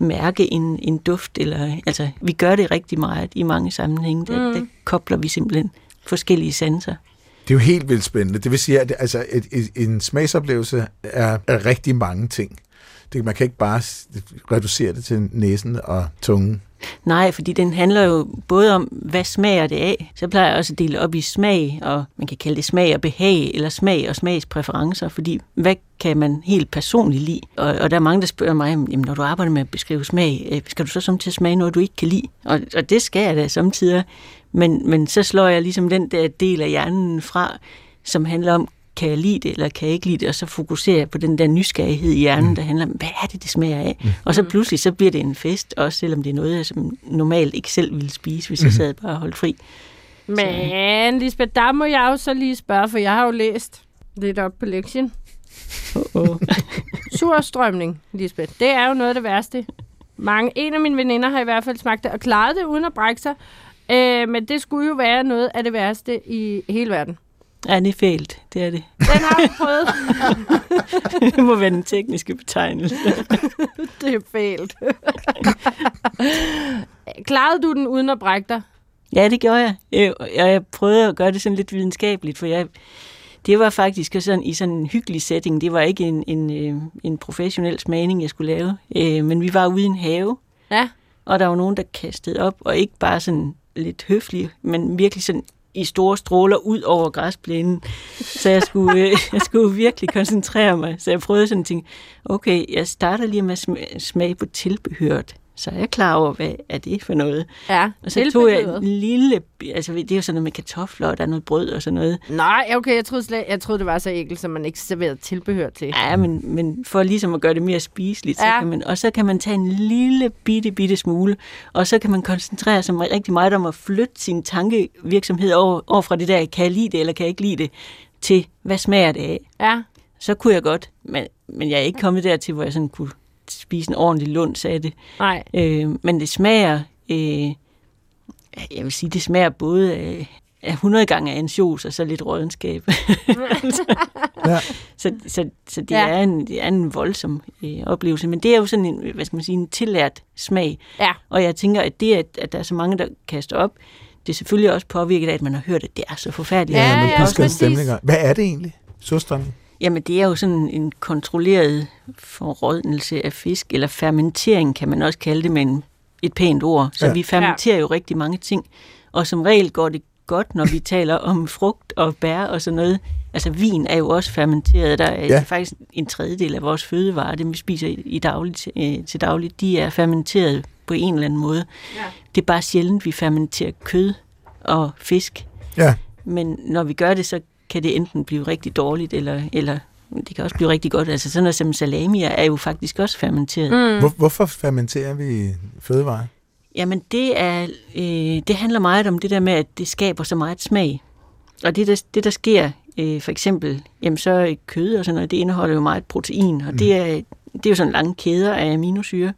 mærke en, en duft. Eller, altså, vi gør det rigtig meget i mange sammenhænge. Der, mm. der kobler vi simpelthen forskellige sanser. Det er jo helt vildt spændende. Det vil sige, at altså, et, et, en smagsoplevelse er, er rigtig mange ting. Det, man kan ikke bare reducere det til næsen og tungen. Nej, fordi den handler jo både om, hvad smager det af. Så plejer jeg også at dele op i smag, og man kan kalde det smag og behag, eller smag og smagspræferencer, fordi hvad kan man helt personligt lide? Og, og der er mange, der spørger mig, jamen, når du arbejder med at beskrive smag, øh, skal du så samtidig smage noget, du ikke kan lide? Og, og det skal jeg da samtidig. Men, men så slår jeg ligesom den der del af hjernen fra, som handler om, kan jeg lide det, eller kan jeg ikke lide det, og så fokuserer jeg på den der nysgerrighed i hjernen, der handler om, hvad er det, det smager af? Mm. Og så pludselig, så bliver det en fest, også selvom det er noget, jeg som normalt ikke selv ville spise, hvis jeg sad bare og holdt fri. Men, Lisbeth, der må jeg jo så lige spørge, for jeg har jo læst lidt op på lektien. Uh-oh. Surstrømning, Lisbeth, det er jo noget af det værste. Mange, en af mine veninder har i hvert fald smagt det og klaret det uden at brække sig. Øh, men det skulle jo være noget af det værste i hele verden. Ja, det er fælt, det er det. Den har vi prøvet. det må være den tekniske betegnelse. det er fælt. Klarede du den uden at brække dig? Ja, det gjorde jeg. Øh, Og jeg prøvede at gøre det sådan lidt videnskabeligt, for jeg, det var faktisk sådan, i sådan en hyggelig setting. Det var ikke en, en, øh, en professionel smagning, jeg skulle lave. Øh, Men vi var ude i en have, Ja. og der var nogen, der kastede op, og ikke bare sådan lidt høflig, men virkelig sådan i store stråler ud over græsplænen. Så jeg skulle, øh, jeg skulle virkelig koncentrere mig. Så jeg prøvede sådan at tænke, okay, jeg starter lige med at smage på tilbehøret. Så er jeg klar over, hvad er det for noget. Ja, Og så tog jeg en lille, altså det er jo sådan noget med kartofler, og der er noget brød og sådan noget. Nej, okay, jeg troede, slet, jeg troede det var så enkelt, som man ikke serverede tilbehør til. Ja, men, men for ligesom at gøre det mere spiseligt, så Ja. kan man, og så kan man tage en lille bitte, bitte smule, og så kan man koncentrere sig rigtig meget om at flytte sin tankevirksomhed over, over fra det der, kan jeg lide det, eller kan jeg ikke lide det, til hvad smager det af? Ja, Så kunne jeg godt, men, men jeg er ikke kommet dertil, hvor jeg sådan kunne spise en ordentlig lunds af det. nej. Øh, men det smager, øh, jeg vil sige, det smager både af, af 100 gange af ansjos og så lidt rådenskab. Ja. så, så, så det, Ja. ja. er en, det er en voldsom øh, oplevelse. Men det er jo sådan en, hvad skal man sige, en tillært smag. Ja. Og jeg tænker, at det, at, at der er så mange, der kaster op, det er selvfølgelig også påvirket af, at man har hørt, at det er så forfærdeligt. Ja, Ja, man ja, pisker en præcis. stemning. op. Hvad er det egentlig? Surstrømning? Jamen, det er jo sådan en kontrolleret forrådnelse af fisk, eller fermentering kan man også kalde det med en, et pænt ord. Så Ja. ja. vi fermenterer jo rigtig mange ting, og som regel går det godt, når vi taler om frugt og bær og sådan noget. Altså, vin er jo også fermenteret. Der er Ja. ja. faktisk en tredjedel af vores fødevarer, dem vi spiser i, i dagligt, øh, til dagligt, de er fermenteret på en eller anden måde. Ja. Det er bare sjældent, vi fermenterer kød og fisk. Ja. Men når vi gør det, så kan det enten blive rigtig dårligt, eller, eller det kan også blive rigtig godt. Altså sådan noget som salami er jo faktisk også fermenteret. Mm. Mm. Hvor, hvorfor fermenterer vi fødevarer? Jamen det er, øh, det handler meget om det der med, at det skaber så meget smag. Og det der, det der sker, øh, for eksempel, jamen så er kød og sådan noget, det indeholder jo meget protein, og det, er, det er jo sådan lange kæder af aminosyre.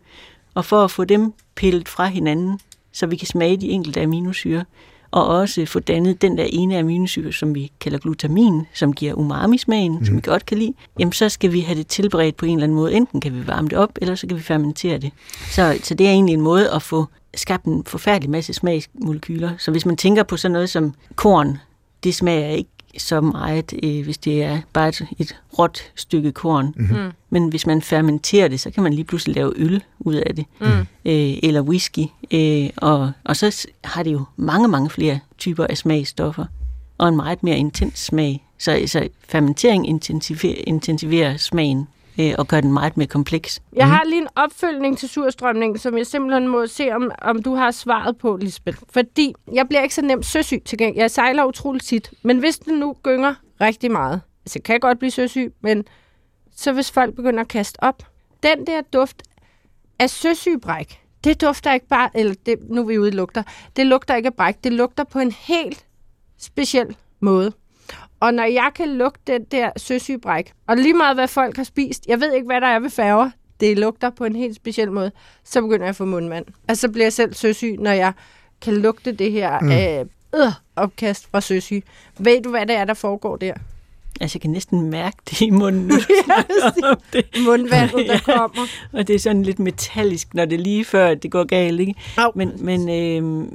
Og for at få dem pillet fra hinanden, så vi kan smage de enkelte aminosyre, og også få dannet den der ene aminosyre, som vi kalder glutamin, som giver umami-smagen, mm. som vi godt kan lide, jamen så skal vi have det tilberedt på en eller anden måde. Enten kan vi varme det op, eller så kan vi fermentere det. Så, så det er egentlig en måde at få skabt en forfærdelig masse smagsmolekyler. Så hvis man tænker på sådan noget som korn, det smager ikke så meget, øh, hvis det er bare et, et råt stykke korn. Mm. Men hvis man fermenterer det, så kan man lige pludselig lave øl ud af det, Mm. øh, eller whisky. Øh, og, og så har det jo mange, mange flere typer af smagstoffer, og en meget mere intens smag. Så, så fermentering intensiverer, intensiverer smagen øh, og gør den meget mere kompleks. Jeg har lige en opfølgning til surstrømning, som jeg simpelthen må se, om, om du har svaret på, Lisbeth. Fordi jeg bliver ikke så nemt søsyg til gengæld. Jeg sejler utroligt tit. Men hvis den nu gynger rigtig meget, altså jeg kan godt blive søsyg, men så hvis folk begynder at kaste op, den der duft af søsygebræk, det dufter ikke bare, eller det, nu er vi ude lugter, det lugter ikke af bræk, det lugter på en helt speciel måde. Og når jeg kan lugte den der søsygebræk, og lige meget hvad folk har spist, jeg ved ikke, hvad der er ved farver, det lugter på en helt speciel måde, så begynder jeg at få mundvand. Altså, så bliver jeg selv søsyg, når jeg kan lugte det her mm. øh, øh, opkast fra søsyg. Ved du, hvad det er, der foregår der? Altså, jeg kan næsten mærke det i munden. ja, det. Mundvandet, der kommer. og det er sådan lidt metallisk, når det er lige før, det går galt, ikke? Au. Men, men, øh,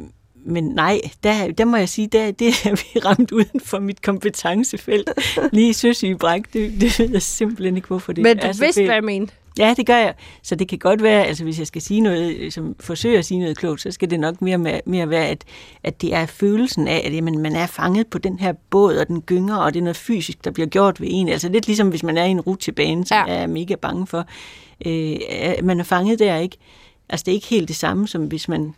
men nej, der, der må jeg sige, der, det er vi ramt uden for mit kompetencefelt. Lige søsygebræk, det, det ved jeg simpelthen ikke, hvorfor det Men du er så vidste, fedt. hvad jeg mente. Ja, det gør jeg. Så det kan godt være, altså hvis jeg skal sige noget, som forsøger at sige noget klogt, så skal det nok mere, mere, mere være, at, at det er følelsen af, at jamen, man er fanget på den her båd, og den gynger, og det er noget fysisk, der bliver gjort ved en. Altså lidt ligesom hvis man er i en rutsjebane, som Ja. jeg er mega bange for. Øh, man er fanget der, ikke? Altså det er ikke helt det samme, som hvis man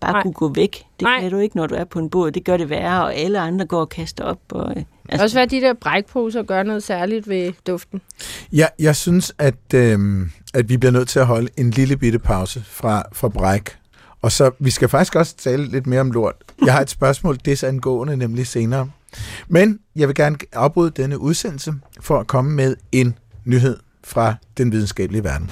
bare Nej. Kunne gå væk. Det Nej. kan du ikke, når du er på en båd. Det gør det værre, og alle andre går og kaster op. Og, øh, Det kan også være, at de der brækposer gør noget særligt ved duften. Ja, jeg synes, at, øh, at vi bliver nødt til at holde en lille bitte pause fra, fra bræk. Og så, vi skal faktisk også tale lidt mere om lort. Jeg har et spørgsmål desangående, nemlig senere. Men jeg vil gerne afbryde denne udsendelse for at komme med en nyhed fra den videnskabelige verden.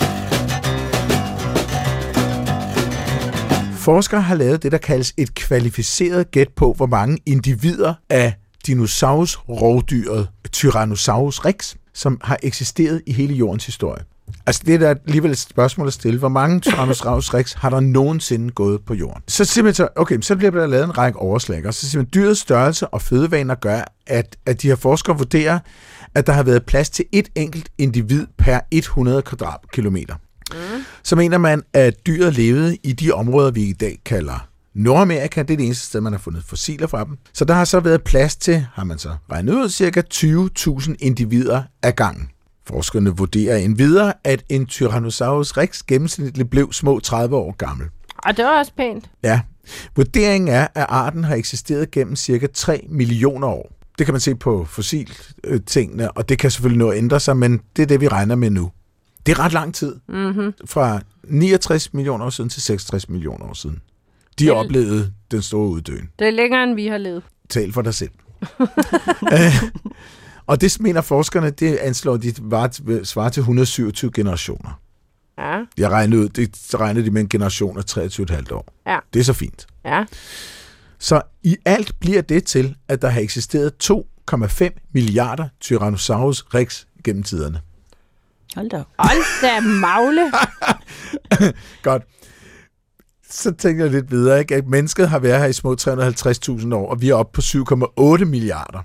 Forskere har lavet det, der kaldes et kvalificeret gæt på, hvor mange individer af dinosaurus-rovdyret Tyrannosaurus rex, som har eksisteret i hele jordens historie. Altså det er da alligevel et spørgsmål at stille. Hvor mange Tyrannosaurus rex har der nogensinde gået på jorden? Så simpelthen så, okay, så bliver der lavet en række overslag, og så simpelthen dyrets størrelse og fødevaner gør, at, at de her forskere vurderer, at der har været plads til et enkelt individ per 100 kvadratkilometer. Mm. Så mener man, at dyret levede i de områder, vi i dag kalder Nordamerika. Det er det eneste sted, man har fundet fossiler fra dem. Så der har så været plads til, har man så regnet ud, cirka 20.000 individer ad gangen. Forskerne vurderer endvidere, at en Tyrannosaurus rex gennemsnitligt blev små 30 år gammel. Og det var også pænt. Ja. Vurderingen er, at arten har eksisteret gennem cirka 3 millioner år. Det kan man se på fossiltingene, og det kan selvfølgelig nå at ændre sig, men det er det, vi regner med nu. Det er ret lang tid. Mm-hmm. Fra 69 millioner år siden til 66 millioner år siden. De Det- oplevede den store uddøen. Det er længere, end vi har levet. Tal for dig selv. Og det mener forskerne, det anslår de var, svarer til 127 generationer. Ja, Jeg regnede ud, det regnede de med en generation af 23,5 år. Ja. Det er så fint. ja. Så i alt bliver det til, at der har eksisteret 2,5 milliarder Tyrannosaurus rex gennem tiderne. Hold da. Hold da magle. Godt. Så tænker jeg lidt videre, ikke? at mennesket har været her i små 350.000 år, og vi er oppe på 7,8 milliarder.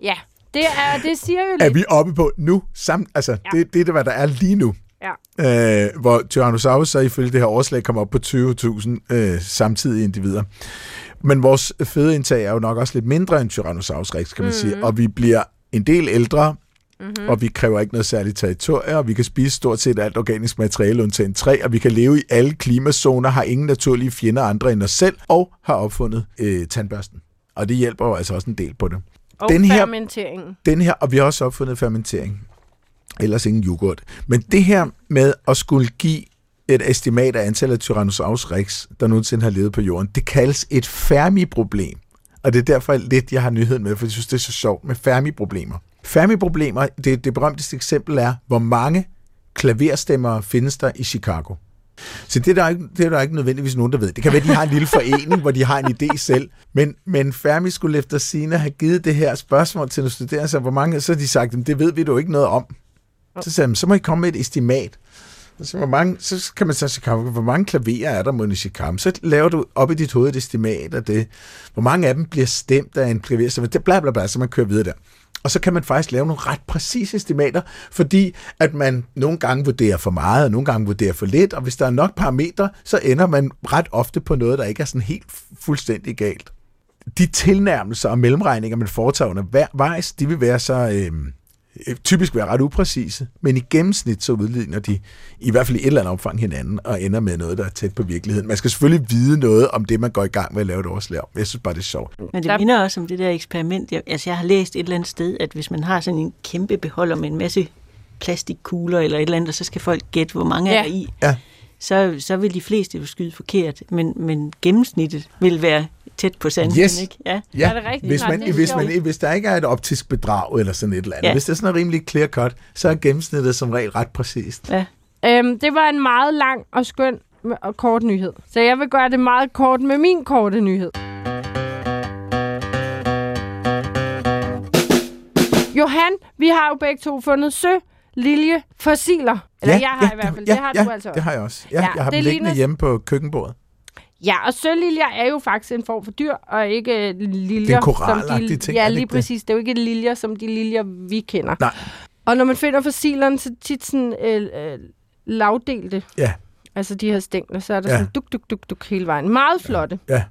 Ja, det, er, det siger jo Er lidt. vi oppe på nu? Samt, altså, Ja. det, det er det, hvad der er lige nu. Ja. Øh, hvor Tyrannosaurus så ifølge det her overslag kommer op på 20.000 øh, samtidige individer. Men vores fødeindtag er jo nok også lidt mindre end Tyrannosaurus rex, kan man mm. sige. Og vi bliver en del ældre, mm-hmm. og vi kræver ikke noget særligt territorie, og vi kan spise stort set alt organisk materiale undtagen træ, og vi kan leve i alle klimazoner, har ingen naturlige fjender andre end os selv, og har opfundet øh, tandbørsten. Og det hjælper jo altså også en del på det. Og den her- fermenteringen. Den her, og vi har også opfundet fermentering. Ellers ingen yoghurt. Men det her med at skulle give et estimat af antallet af Tyrannosaurus rex, der nogensinde har levet på jorden, det kaldes et Fermi-problem. Og det er derfor lidt, jeg har nyheden med, for jeg synes, det er så sjovt med Fermi-problemer. Fermi-problemer, det, det berømteste eksempel er, hvor mange klaverstemmer findes der i Chicago. Så det er, der ikke, det er der ikke nødvendigvis nogen, der ved. Det kan være, at de har en lille forening, hvor de har en idé selv. Men, men Fermi skulle efter sine have givet det her spørgsmål til nogle studerende, så hvor mange, så har de sagt, det ved vi jo ikke noget om. Så sagde de, så må I komme med et estimat. Så, hvor mange, så kan man sige, Chicago, hvor mange klaverer er der mod i Chicago? Så laver du op i dit hoved et estimat af det. Hvor mange af dem bliver stemt af en klaver? Så det bla bla bla, så man kører videre der. Og så kan man faktisk lave nogle ret præcise estimater, fordi at man nogle gange vurderer for meget, og nogle gange vurderer for lidt, og hvis der er nok parametre, så ender man ret ofte på noget, der ikke er sådan helt fuldstændig galt. De tilnærmelser og mellemregninger, man foretager undervejs, de vil være så øh, typisk være ret upræcise, men i gennemsnit så udligner de i hvert fald i et eller andet omfang hinanden og ender med noget, der er tæt på virkeligheden. Man skal selvfølgelig vide noget om det, man går i gang med at lave et overslag om. Jeg synes bare, det er sjovt. Men det Der- minder også om det der eksperiment. Jeg, altså, jeg har læst et eller andet sted, at hvis man har sådan en kæmpe beholder med en masse plastikkugler eller et eller andet, og så skal folk gætte, hvor mange. Ja. er der i, Ja. så, så vil de fleste jo skyde forkert. Men, men gennemsnittet vil være tæt på sandheden, Yes. ikke? Ja. Ja, Er det rigtigt? hvis, man, det hvis, man, hvis der ikke er et optisk bedrag eller sådan et eller andet, Ja. hvis det er sådan rimelig clear cut, så er gennemsnittet som regel ret præcist. ja. Øhm, det var en meget lang og skøn og kort nyhed. Så jeg vil gøre det meget kort med min korte nyhed. Johan, vi har jo begge to fundet sø, lilje, fossiler. Eller jeg har i hvert fald. Ja, det har ja, du altså det også. har jeg også. Ja, Ja, jeg har det dem liggende ligner- hjemme på køkkenbordet. Ja, og søliljer er jo faktisk en form for dyr, og ikke øh, liljer. Det er som de, ting, er Ja, lige det? præcis. Det er jo ikke liljer, som de liljer, vi kender. Nej. Og når man finder fossilerne, så tit sådan øh, øh, lavdelte. Ja. Altså de her stængler, så er der Ja. ja. sådan duk, duk, duk, duk hele vejen. Meget flotte. Ja.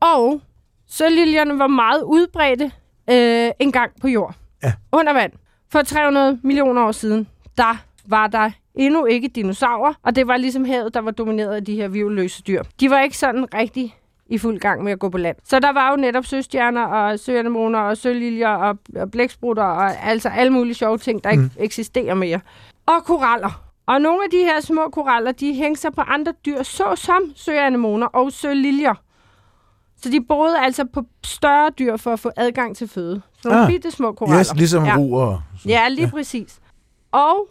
Og sølvliljerne var meget udbredte øh, en gang på jord. Ja. Under vand. For 300 millioner år siden, der var der endnu ikke dinosaurer, og det var ligesom havet, der var domineret af de her virveløse dyr. De var ikke sådan rigtig i fuld gang med at gå på land. Så der var jo netop søstjerner og søanemoner og søliljer og, og blæksprutter og altså alle mulige sjove ting, der ikke Mm. eksisterer mere. Og koraller. Og nogle af de her små koraller, de hængte sig på andre dyr, såsom søanemoner og søliljer. Så de boede altså på større dyr for at få adgang til føde. Så nogle Ah. bitte små koraller. Yes, ligesom ja. ruer. Ja, lige ja. præcis. Og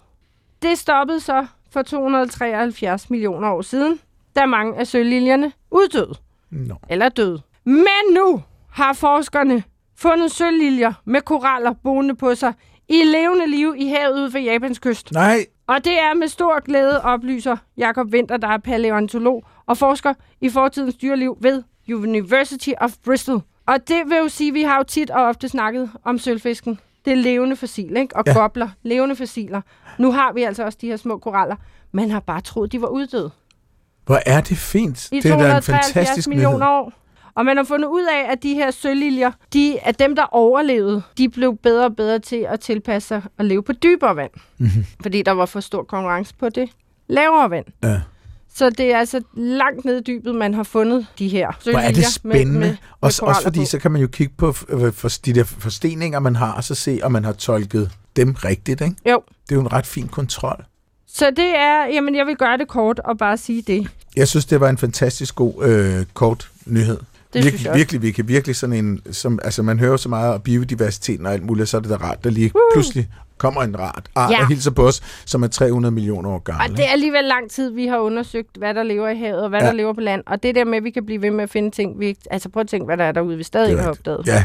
det stoppede så for 273 millioner år siden, da mange af sølvliljerne uddøde Nå. eller døde. Men nu har forskerne fundet sølvliljer med koraller boende på sig i levende liv i havet ude for Japans kyst. Nej, Og det er med stor glæde, oplyser Jakob Winter, der er paleontolog og forsker i fortidens dyreliv ved University of Bristol. Og det vil jo sige, at vi har jo tit og ofte snakket om sølvfisken. Det er levende fossil, ikke? Og Ja. gobler, levende fossiler. Nu har vi altså også de her små koraller. Man har bare troet, de var uddøde hvor er det fint. i det er da en 273 fantastisk millioner nyhed. år. Og man har fundet ud af, at de her sølvliljer, de, at dem, der overlevede, de blev bedre og bedre til at tilpasse sig og leve på dybere vand. Mhm. Fordi der var for stor konkurrence på det lavere vand. Ja. Så det er altså langt nede i dybet, man har fundet de her Hvor er det spændende. med, med, med også, fordi, på. så kan man jo kigge på øh, for, de der forsteninger, man har, og så se, om man har tolket dem rigtigt. Ikke? Jo. Det er jo en ret fin kontrol. Så det er, jamen jeg vil gøre det kort og bare sige det. Jeg synes, det var en fantastisk god øh, kort nyhed. Det synes virkelig, jeg også. virkelig, virkelig, virkelig sådan en, som, altså man hører så meget om biodiversiteten og alt muligt, så er det da rart, der lige Woo! pludselig kommer en art, art Ja. og hilser på os, som er 300 millioner år gammel. Og det er alligevel lang tid, vi har undersøgt, hvad der lever i havet og hvad Ja. der lever på land. Og det der med, at vi kan blive ved med at finde ting, vi ikke... Altså prøv at tænke, hvad der er derude, vi stadig ikke har opdaget. Ja.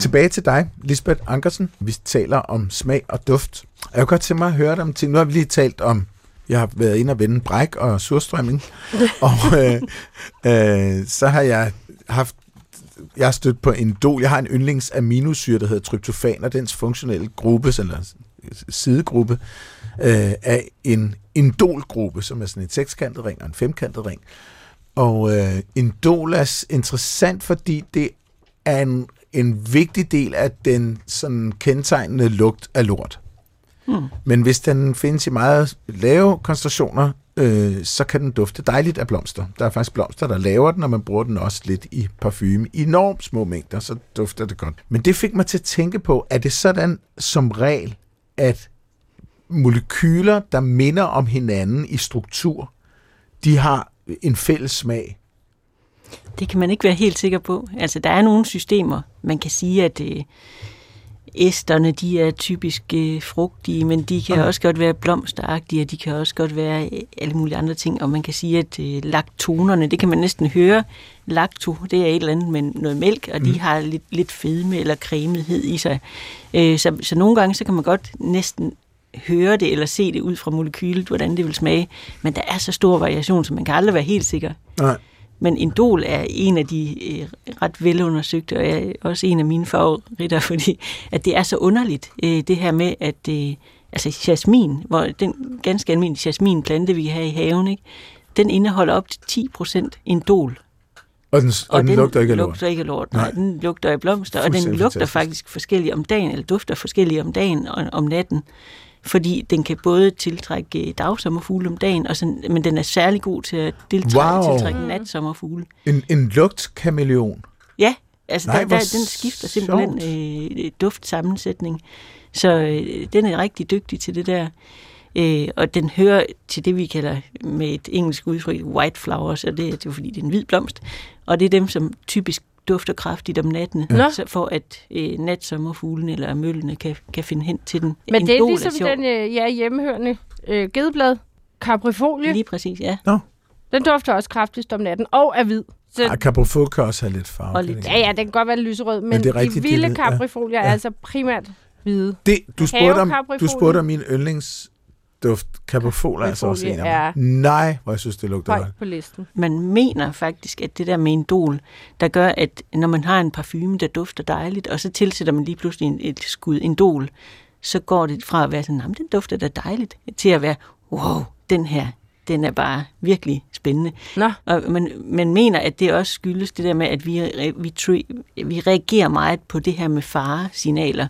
Tilbage til dig, Lisbeth Ankersen. Vi taler om smag og duft. Jeg kunne godt tænke mig at høre dig om ting. Nu har vi lige talt om, jeg har været inde og vende bræk og surstrømming. og øh, øh, så har jeg haft jeg har stødt på en dol. Jeg har en yndlings aminosyre, der hedder tryptofan, og dens funktionelle gruppe, eller sidegruppe, øh, af en indolgruppe, som er sådan en sekskantet ring og en femkantet ring. Og øh, indol er interessant, fordi det er en, en vigtig del af den sådan kendetegnende lugt af lort. Hmm. Men hvis den findes i meget lave koncentrationer, øh, så kan den dufte dejligt af blomster. Der er faktisk blomster, der laver den, og man bruger den også lidt i parfume. I enormt små mængder, så dufter det godt. Men det fik mig til at tænke på, er det sådan som regel, at molekyler, der minder om hinanden i struktur, de har en fælles smag? Det kan man ikke være helt sikker på. Altså, der er nogle systemer, man kan sige, at øh, æsterne, de er typisk øh, frugtige, men de kan Okay. også godt være blomsteragtige, og de kan også godt være øh, alle mulige andre ting. Og man kan sige, at øh, laktonerne, det kan man næsten høre. Lacto, det er et eller andet med noget mælk, og de Mm. har lidt, lidt fedme eller cremethed i sig. Øh, så, så nogle gange, så kan man godt næsten høre det eller se det ud fra molekylet, hvordan det vil smage. Men der er så stor variation, så man kan aldrig være helt sikker. Nej. Men Indol er en af de øh, ret velundersøgte, og er også en af mine favoritter, fordi at det er så underligt, øh, det her med, at øh, altså jasmin, hvor den ganske almindelige jasminplante, vi have i haven, ikke, den indeholder op til 10% Indol. Og den, og, og den, lugter ikke af lort. lugter ikke af lort. Nej, Nej. den lugter af blomster, og den lugter fantastisk. faktisk forskelligt om dagen, eller dufter forskelligt om dagen og om natten. Fordi den kan både tiltrække øh, dagsommerfugle om dagen, og sådan, men den er særlig god til at tiltrække, Wow. tiltrække natsommerfugle. En, en lugtkameleon. Ja, altså Nej, der, der, den skifter simpelthen øh, duftsammensætning. Så øh, den er rigtig dygtig til det der. Øh, og den hører til det, vi kalder med et engelsk udtryk white flowers, og det, er jo fordi, det er en hvid blomst. Og det er dem, som typisk dufter kraftigt om natten, Nå. så for at øh, natsommerfuglene eller møllene kan, kan finde hen til den. Men det er ligesom den øh, ja, hjemmehørende øh, gedeblad, caprifolie. Lige præcis, ja. Den dufter også kraftigst om natten, og er hvid. Så, Ja, Caprofol kan også have lidt farve. Og lidt- ja, ja, den kan godt være lyserød, men, det er rigtigt, de de vilde er hvide, ja. caprifolier er altså primært hvide. Det, du, spurgte om, du spurgte om min yndlingsduft. Caprofol er altså også en af dem. Nej, hvor jeg synes, det lugter godt. Højt på listen. Man mener faktisk, at det der med Endol, der gør, at når man har en parfume, der dufter dejligt, og så tilsætter man lige pludselig en, et skud Endol, så går det fra at være sådan, "Jamen, den dufter da dejligt, til at være, wow, den her, den er bare virkelig spændende. Nå, Og man, man mener, at det også skyldes det der med, at vi, vi, vi reagerer meget på det her med faresignaler.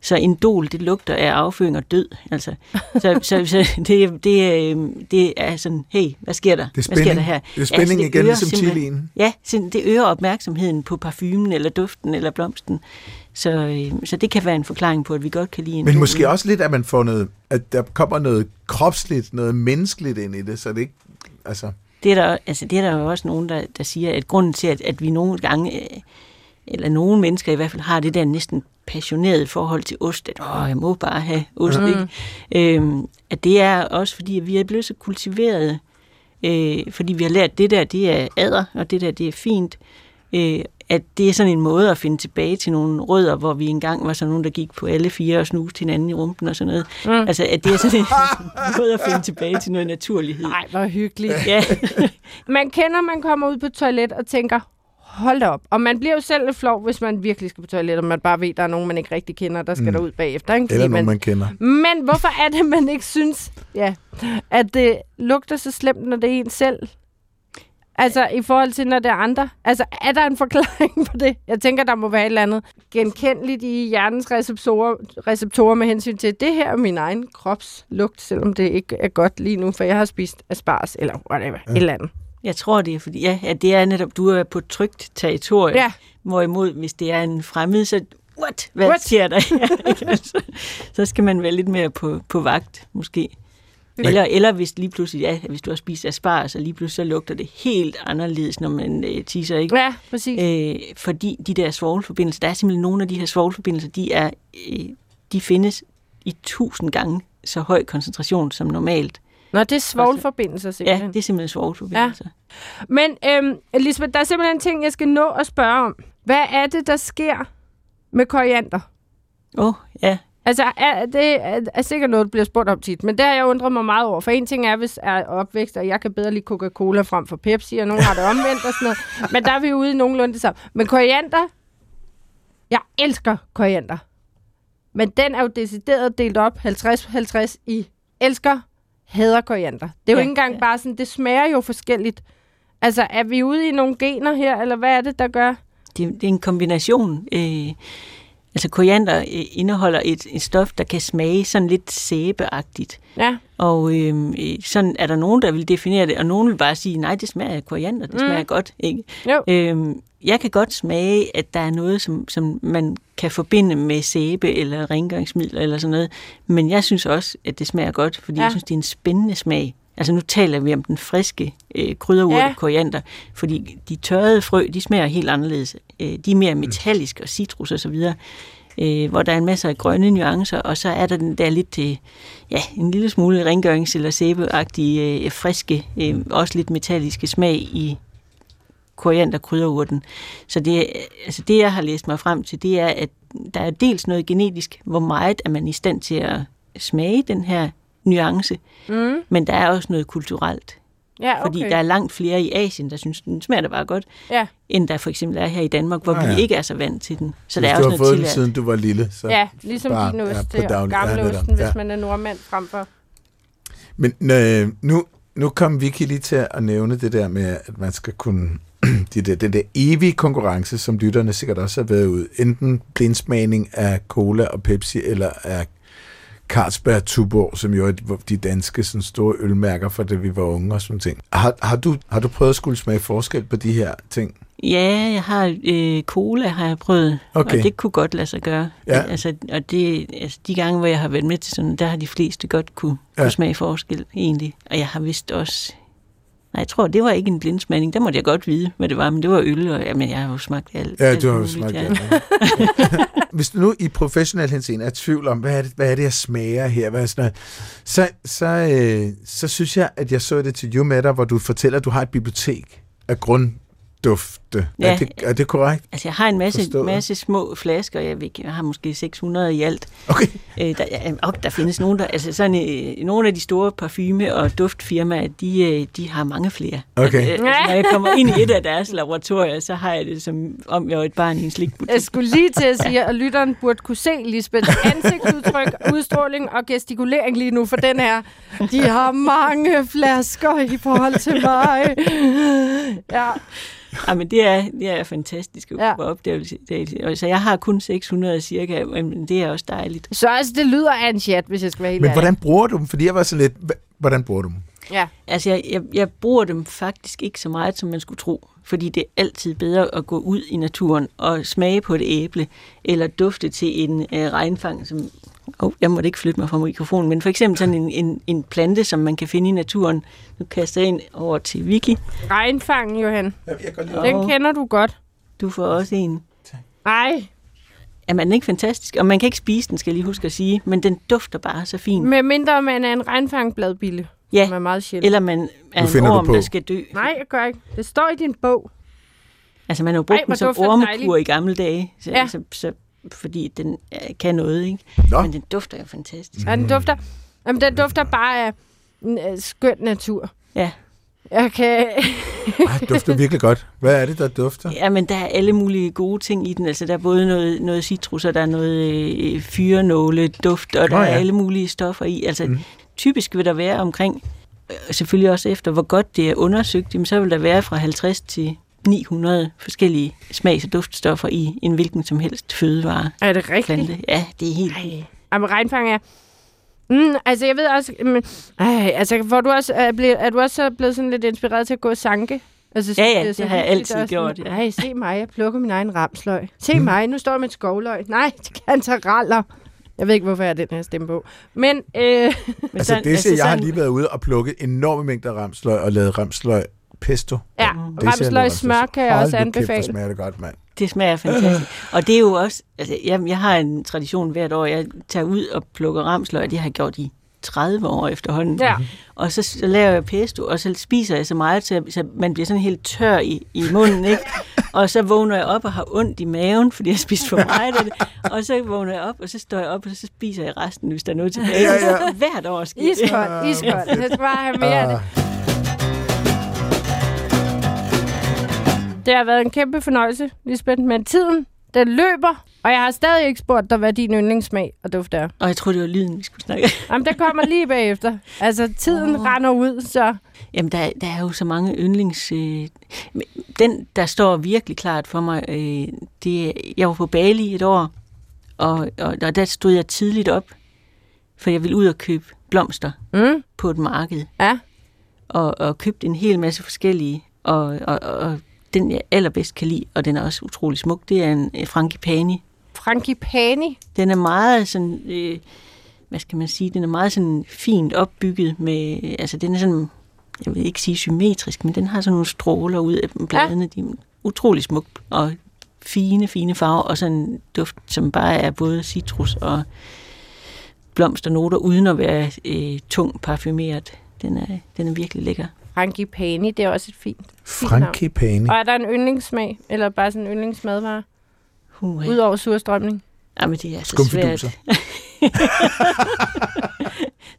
Så en dol, det lugter af afføring og død. Altså, så så, så det, det, øh, det er sådan, hey, hvad sker der? Det er Hvad sker spænding, der her? det er spænding så det igen, ligesom chilien. Ja, så det øger opmærksomheden på parfumen, eller duften, eller blomsten. Så, øh, så det kan være en forklaring på, at vi godt kan lide en Men måske også lidt, at man får noget, at der kommer noget kropsligt, noget menneskeligt ind i det, så det ikke, altså, det er der, altså det er der jo også nogen, der, der siger, at grunden til, at, at vi nogle gange, øh, eller nogle mennesker i hvert fald, har det der næsten passionerede forhold til ost, at åh, jeg må bare have ost, mm. ikke? Øhm, at det er også fordi, at vi er blevet så kultiveret, øh, fordi vi har lært, at det der, det er adder, og det der, det er fint, øh, at det er sådan en måde at finde tilbage til nogle rødder, hvor vi engang var sådan nogen, der gik på alle fire og snuste hinanden i rumpen og sådan noget. Mm. Altså, at det er sådan en måde at finde tilbage til noget naturlighed. nej, hvor hyggeligt. Ja. Man kender, man kommer ud på toilet og tænker, hold da op. Og man bliver jo selv lidt flov, hvis man virkelig skal på toilet, og man bare ved, at der er nogen, man ikke rigtig kender, der skal mm. derud bagefter. Ikke? Eller nogen, man, man kender. Men hvorfor er det, man ikke synes, ja, at det lugter så slemt, når det er en selv? Altså, i forhold til, når det er andre. Altså, er der en forklaring på det? Jeg tænker, der må være et eller andet genkendeligt i hjernens receptorer, receptorer med hensyn til, det her er min egen kropslugt, selvom det ikke er godt lige nu, for jeg har spist asparges, eller whatever, ja. et eller andet. Jeg tror, det er fordi, ja, at det er netop, du er på trygt territorium. Ja. Hvorimod, hvis det er en fremmed, så what? Hvad What? sker der? Så skal man være lidt mere på, på vagt, måske. Eller, eller hvis lige pludselig, ja, hvis du har spist asparges, og lige pludselig så lugter det helt anderledes, når man øh, tisser, ikke? Ja, præcis. Øh, fordi de der svovlforbindelser, der er simpelthen nogle af de her svovlforbindelser, de, er, øh, de findes i tusind gange så høj koncentration som normalt. Nå, det er svovlforbindelser Ja, simpelthen. det er simpelthen svovlforbindelser. Men øhm, Elisabeth, der er simpelthen en ting, jeg skal nå at spørge om. Hvad er det, der sker med koriander? Åh, oh, ja. Altså, er, det er, er sikkert noget, der bliver spurgt om tit, men det har jeg undret mig meget over. For en ting er, hvis er opvækst, og jeg kan bedre lide Coca-Cola frem for Pepsi, og nogen har det omvendt og sådan noget. Men der er vi ude i nogenlunde det samme. Men koriander, jeg elsker koriander. Men den er jo decideret delt op 50-50 i elsker, hader koriander. Det er jo Ja, ikke engang ja. bare sådan, det smager jo forskelligt. Altså, er vi ude i nogle gener her, eller hvad er det, der gør? Det, det er en kombination. Øh, altså koriander øh, indeholder et, et stof, der kan smage sådan lidt sæbeagtigt. Ja, Og øh, øh, sådan er der nogen, der vil definere det, og nogen vil bare sige, nej, det smager af koriander, det Mm. smager godt. Ikke? jo. Øh, jeg kan godt smage, at der er noget, som, som man kan forbinde med sæbe eller rengøringsmiddel eller sådan noget, men jeg synes også, at det smager godt, fordi Ja. jeg synes, det er en spændende smag. Altså nu taler vi om den friske øh, krydderurte Ja. ja. koriander, fordi de tørrede frø, de smager helt anderledes. Øh, de er mere metalliske og citrus og så videre, øh, hvor der er en masse af grønne nuancer, og så er der den der lidt, øh, ja, en lille smule rengørings- eller sæbeagtige, øh, friske, øh, også lidt metalliske smag i koriander krydderurten. Så det, altså det, jeg har læst mig frem til, det er, at der er dels noget genetisk, hvor meget er man i stand til at smage den her nuance, Mm. men der er også noget kulturelt. Ja, okay. Fordi der er langt flere i Asien, der synes, den smager da bare godt, Ja, end der for eksempel er her i Danmark, hvor Ah, vi ja. ikke er så vant til den. Så der Hvis er du også har noget fået den, tillært. siden du var lille. Så. ja ligesom bare- din ja, ost ja, daglig- ja, gamle osten, hvis ja. man er nordmand frem for. Men øh, nu, nu kom Vicky lige til at nævne det der med, at man skal kunne... de der, den der evige konkurrence, som lytterne sikkert også har været ud. Enten blindsmagning af cola og Pepsi, eller af Carlsberg Tuborg, som jo er de danske sådan store ølmærker fra da vi var unge og sådan ting. Har, har, du, har du prøvet at skulle smage forskel på de her ting? Ja, jeg har øh, cola har jeg prøvet, Okay. og det kunne godt lade sig gøre. Ja. Altså, og det, altså, de gange, hvor jeg har været med til sådan, der har de fleste godt kunne, Ja. kunne smage forskel egentlig. Og jeg har vist også... Nej, jeg tror, det var ikke en blindsmagning. Der måtte jeg godt vide, hvad det var, men det var øl, og jamen, jeg har jo smagt alt. Ja, alt du har jo smagt det. Hvis du nu i professionel henseende er tvivl om, hvad er det, hvad er det jeg smager her, hvad er sådan noget, så, så, øh, så synes jeg, at jeg så det til You dig, hvor du fortæller, at du har et bibliotek af grunddufte. Ja. Er, det, er det korrekt? Altså, jeg har en masse, Forstået. masse små flasker. Jeg, ved ikke, jeg har måske 600 i alt. Okay. Øh, der, op, der findes nogen, der... Altså, sådan, øh, nogle af de store parfume- og duftfirmaer, de, øh, de har mange flere. Okay. Øh, altså, når jeg kommer ind i et af deres laboratorier, så har jeg det som om jeg var et barn i en slikbutik. Jeg skulle lige til at sige, at lytteren burde kunne se Lisbeths ansigtsudtryk, udstråling og gestikulering lige nu, for den her. De har mange flasker i forhold til mig. Ja, Ja, men det er, det er fantastisk at Ja. Det- Så jeg har kun 600 cirka, men det er også dejligt. så altså, det lyder af en chat, hvis jeg skal være helt Men ærlig. hvordan bruger du dem? Fordi jeg var så lidt, hvordan bruger du dem? Ja. Altså, jeg, jeg, jeg bruger dem faktisk ikke så meget, som man skulle tro. Fordi det er altid bedre at gå ud i naturen og smage på et æble, eller dufte til en øh, regnfang, som... Oh, jeg måtte ikke flytte mig fra mikrofonen, men for eksempel sådan en, en, en plante, som man kan finde i naturen. Nu kaster jeg ind over til Vicky. Regnfangen, Johan. Jeg kan Åh. Den kender du godt. Du får også en. Ej, Jamen, den er ikke fantastisk, og man kan ikke spise den, skal jeg lige huske at sige, men den dufter bare så fint. med mindre man er en regnfangbladbille. Ja, Som er meget sjældent. eller man er Nu en orm, på. der skal dø. Nej, jeg gør ikke. Det står i din bog. Altså, man har jo brugt Ej, den som dejligt. i gamle dage, så, Ja. ja. så, så, fordi den øh, kan noget, ikke? Nå. Men den dufter jo fantastisk. Ja, den dufter, jamen, den dufter bare af en, øh, skøn natur. Ja. Kan... Ej, det dufter virkelig godt. Hvad er det, der dufter? Ja, men der er alle mulige gode ting i den. Altså, der er både noget, noget citrus, og der er noget øh, fyrenåle, duft, og der Nå er ja. alle mulige stoffer i. Altså, Mm. mm. typisk vil der være omkring, øh, selvfølgelig også efter, hvor godt det er undersøgt, jamen, så vil der være fra 50 til 900 forskellige smags- og duftstoffer i en hvilken som helst fødevare. Er det rigtigt? Plante. Ja, det er helt... Ej. Jamen, regnfang er... Mm, altså, jeg ved også... Men, ej, altså, hvor du også er, blevet, er du også så blevet sådan lidt inspireret til at gå og sanke? Altså, Ja, ja, er det så har jeg altid og gjort, ja. Ej, se mig, jeg plukker min egen ramsløg. Se mig, nu står jeg med et skovløg. Nej, det kan raller. Jeg ved ikke, hvorfor jeg har den her stemme på. Men, øh, Altså, det altså, jeg har lige været ude og plukke enorme mængder ramsløg og lavet ramsløg pesto. ja. Det ser ramsløg smør kan jeg også anbefale. smager det godt, mand. Det smager fantastisk. Og det er jo også, altså jeg, jeg har en tradition hvert år, jeg tager ud og plukker ramsløg, det har jeg gjort i 30 år efterhånden. Ja. Og så, så laver jeg pesto, og så spiser jeg så meget, så, så man bliver sådan helt tør i, i munden, ikke? Og så vågner jeg op og har ondt i maven, fordi jeg har spist for meget af det. Og så vågner jeg op, og så står jeg op, og så spiser jeg resten, hvis der er noget tilbage. Ja, ja. Hvert år sker det. Iskoldt, iskoldt. Jeg skal bare have mere af det. Det har været en kæmpe fornøjelse, Lisbeth, men tiden, den løber, og jeg har stadig ikke spurgt dig, hvad din yndlingssmag og duft er. Og jeg tror, det var lyden, vi skulle snakke. Jamen, den kommer lige bagefter. Altså, tiden Åh. render ud, så... Jamen, der, der er jo så mange yndlings... Øh, den, der står virkelig klart for mig, øh, det er, jeg var på Bali et år, og, og, og der stod jeg tidligt op, for jeg ville ud og købe blomster Mm, på et marked, ja. og, og købte en hel masse forskellige, og, og, og den, jeg allerbedst kan lide, og den er også utrolig smuk, det er en øh, frangipani. Frangipani. Den er meget sådan... Øh, hvad skal man sige, den er meget sådan fint opbygget med, altså den er sådan, jeg vil ikke sige symmetrisk, men den har sådan nogle stråler ud af bladene, ja. de er utrolig smukt, og fine, fine farver, og sådan en duft, som bare er både citrus og blomsternoter, uden at være øh, tung parfumeret. Den er, den er virkelig lækker. Frangipani, det er også et fint. Frangipani. Og er der en yndlingssmag, eller bare sådan en yndlingsmadvare, Uh, udover surstrømning? Jamen, det er så Skumfiduser. svært.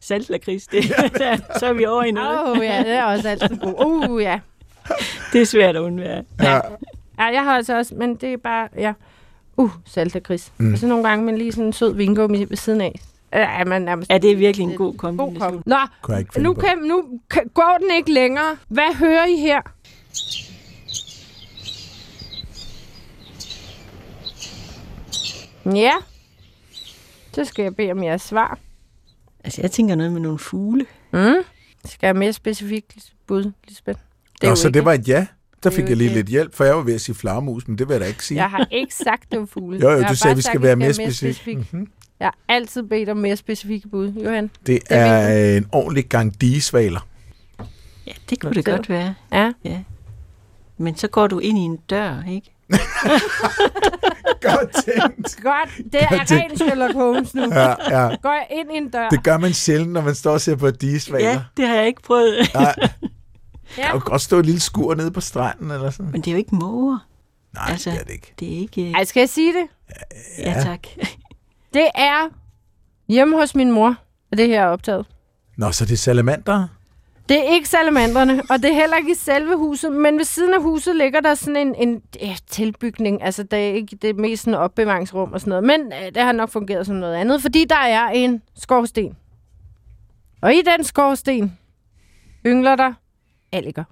Saltlakrids, det, så er vi over i noget. Åh, oh, ja, det er også altid god. Uh, ja. Det er svært at undvære. Ja. Ja, jeg har altså også, men det er bare, ja. Uh, saltakris. Mm. Mm. Og så nogle gange med lige sådan en sød vingummi ved siden af. Ja, man nærmest Ja, det er virkelig en god god kombination. kom. Nå, finde nu, kan, nu kan, går den ikke længere. Hvad hører I her? Ja. Så skal jeg bede om jeres svar. Altså, jeg tænker noget med nogle fugle. Mm. Skal jeg mere specifikt bud, Lisbeth? Nå, jo så ikke- det var et ja. Der Det er fik jeg lige det. lidt hjælp, for jeg var ved at sige flagermus, men det vil jeg da ikke sige. Jeg har ikke sagt, det var fugle. Jo, jo, Jeg du sagde, bare vi skal være mere specifik. Mm-hmm. Jeg har altid bedt om mere specifikke bud, Johan. Det er er en ordentlig gang digesvaler. Ja, det kunne det godt være. Ja. Ja. Men så går du ind i en dør, ikke? Godt tænkt. Godt, det er Godt tænkt. rent Sherlock Holmes nu. Ja, ja. Går jeg ind i en dør? Det gør man sjældent, når man står og ser på digesvaler. Ja, det har jeg ikke prøvet. Nej, ja. der kan jo godt stå et lille skur nede på stranden eller sådan. Men det er jo ikke måger. Nej, Altså- det er det ikke. Det er ikke... Ej, skal jeg sige det? Ja, tak. Det er hjemme hos min mor, at det her er optaget. Nå, så det er salamander? Det er ikke salamandrene, og det er heller ikke i selve huset, men ved siden af huset ligger der sådan en, en ja, tilbygning. Altså, det er ikke det er mest sådan opbevaringsrum og sådan noget, men øh, det har nok fungeret som noget andet, fordi der er en skorsten. Og i den skorsten yngler der alliger.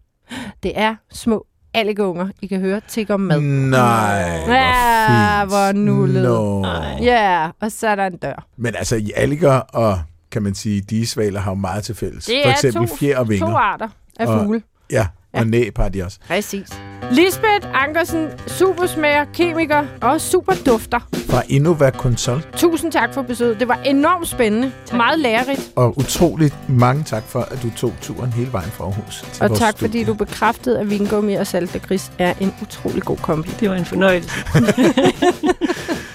Det er små alligeunger, I kan høre tigger om mad. Nej, hvor Ja, fint. hvor nullet. Nå. Ja, og så er der en dør. Men altså, i alliger og, kan man sige, digesvaler har jo meget til fælles. Det For er eksempel to, fjer og vinger. to arter af Og- fugle. Ja, Ja. og næb har de også. Præcis. Lisbeth Ankersen, supersmager, kemiker og super dufter. Fra Innova Consult. Tusind tak for besøget. Det var enormt spændende. Tak. Meget lærerigt. Og utroligt mange tak for, at du tog turen hele vejen fra Aarhus til Og tak studie. fordi du bekræftede, at vingummi og saltlakrids er en utrolig god kombi. Det var en fornøjelse.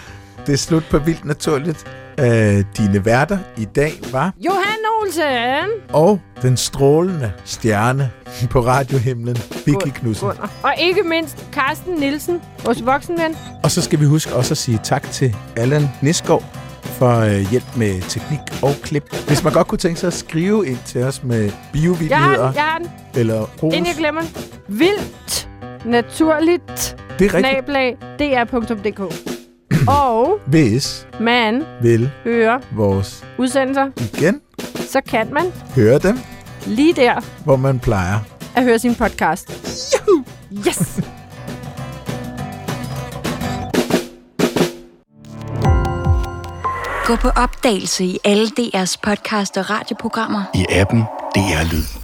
Det er slut på Vildt Naturligt. Øh, dine værter i dag var, Johan Olsen! og den strålende stjerne på radiohimlen, Vicky Knudsen. Og ikke mindst Carsten Nielsen, vores voksenven. Og så skal vi huske også at sige tak til Allan Niskov for øh, hjælp med teknik og klip. Hvis man godt kunne tænke sig at skrive ind til os med Jeg har biovidigheder den, jeg har den. eller ros, Inden jeg glemmer den. Vildt naturligt det er rigtigt. snablag dr.dk. Og Hvis man vil hører vores udsendelser, igen så kan man høre dem, lige der hvor man plejer. at høre sin podcast. Juhu! Yes! Gå på opdagelse i alle DR's podcast og radioprogrammer. i appen DR Lyd.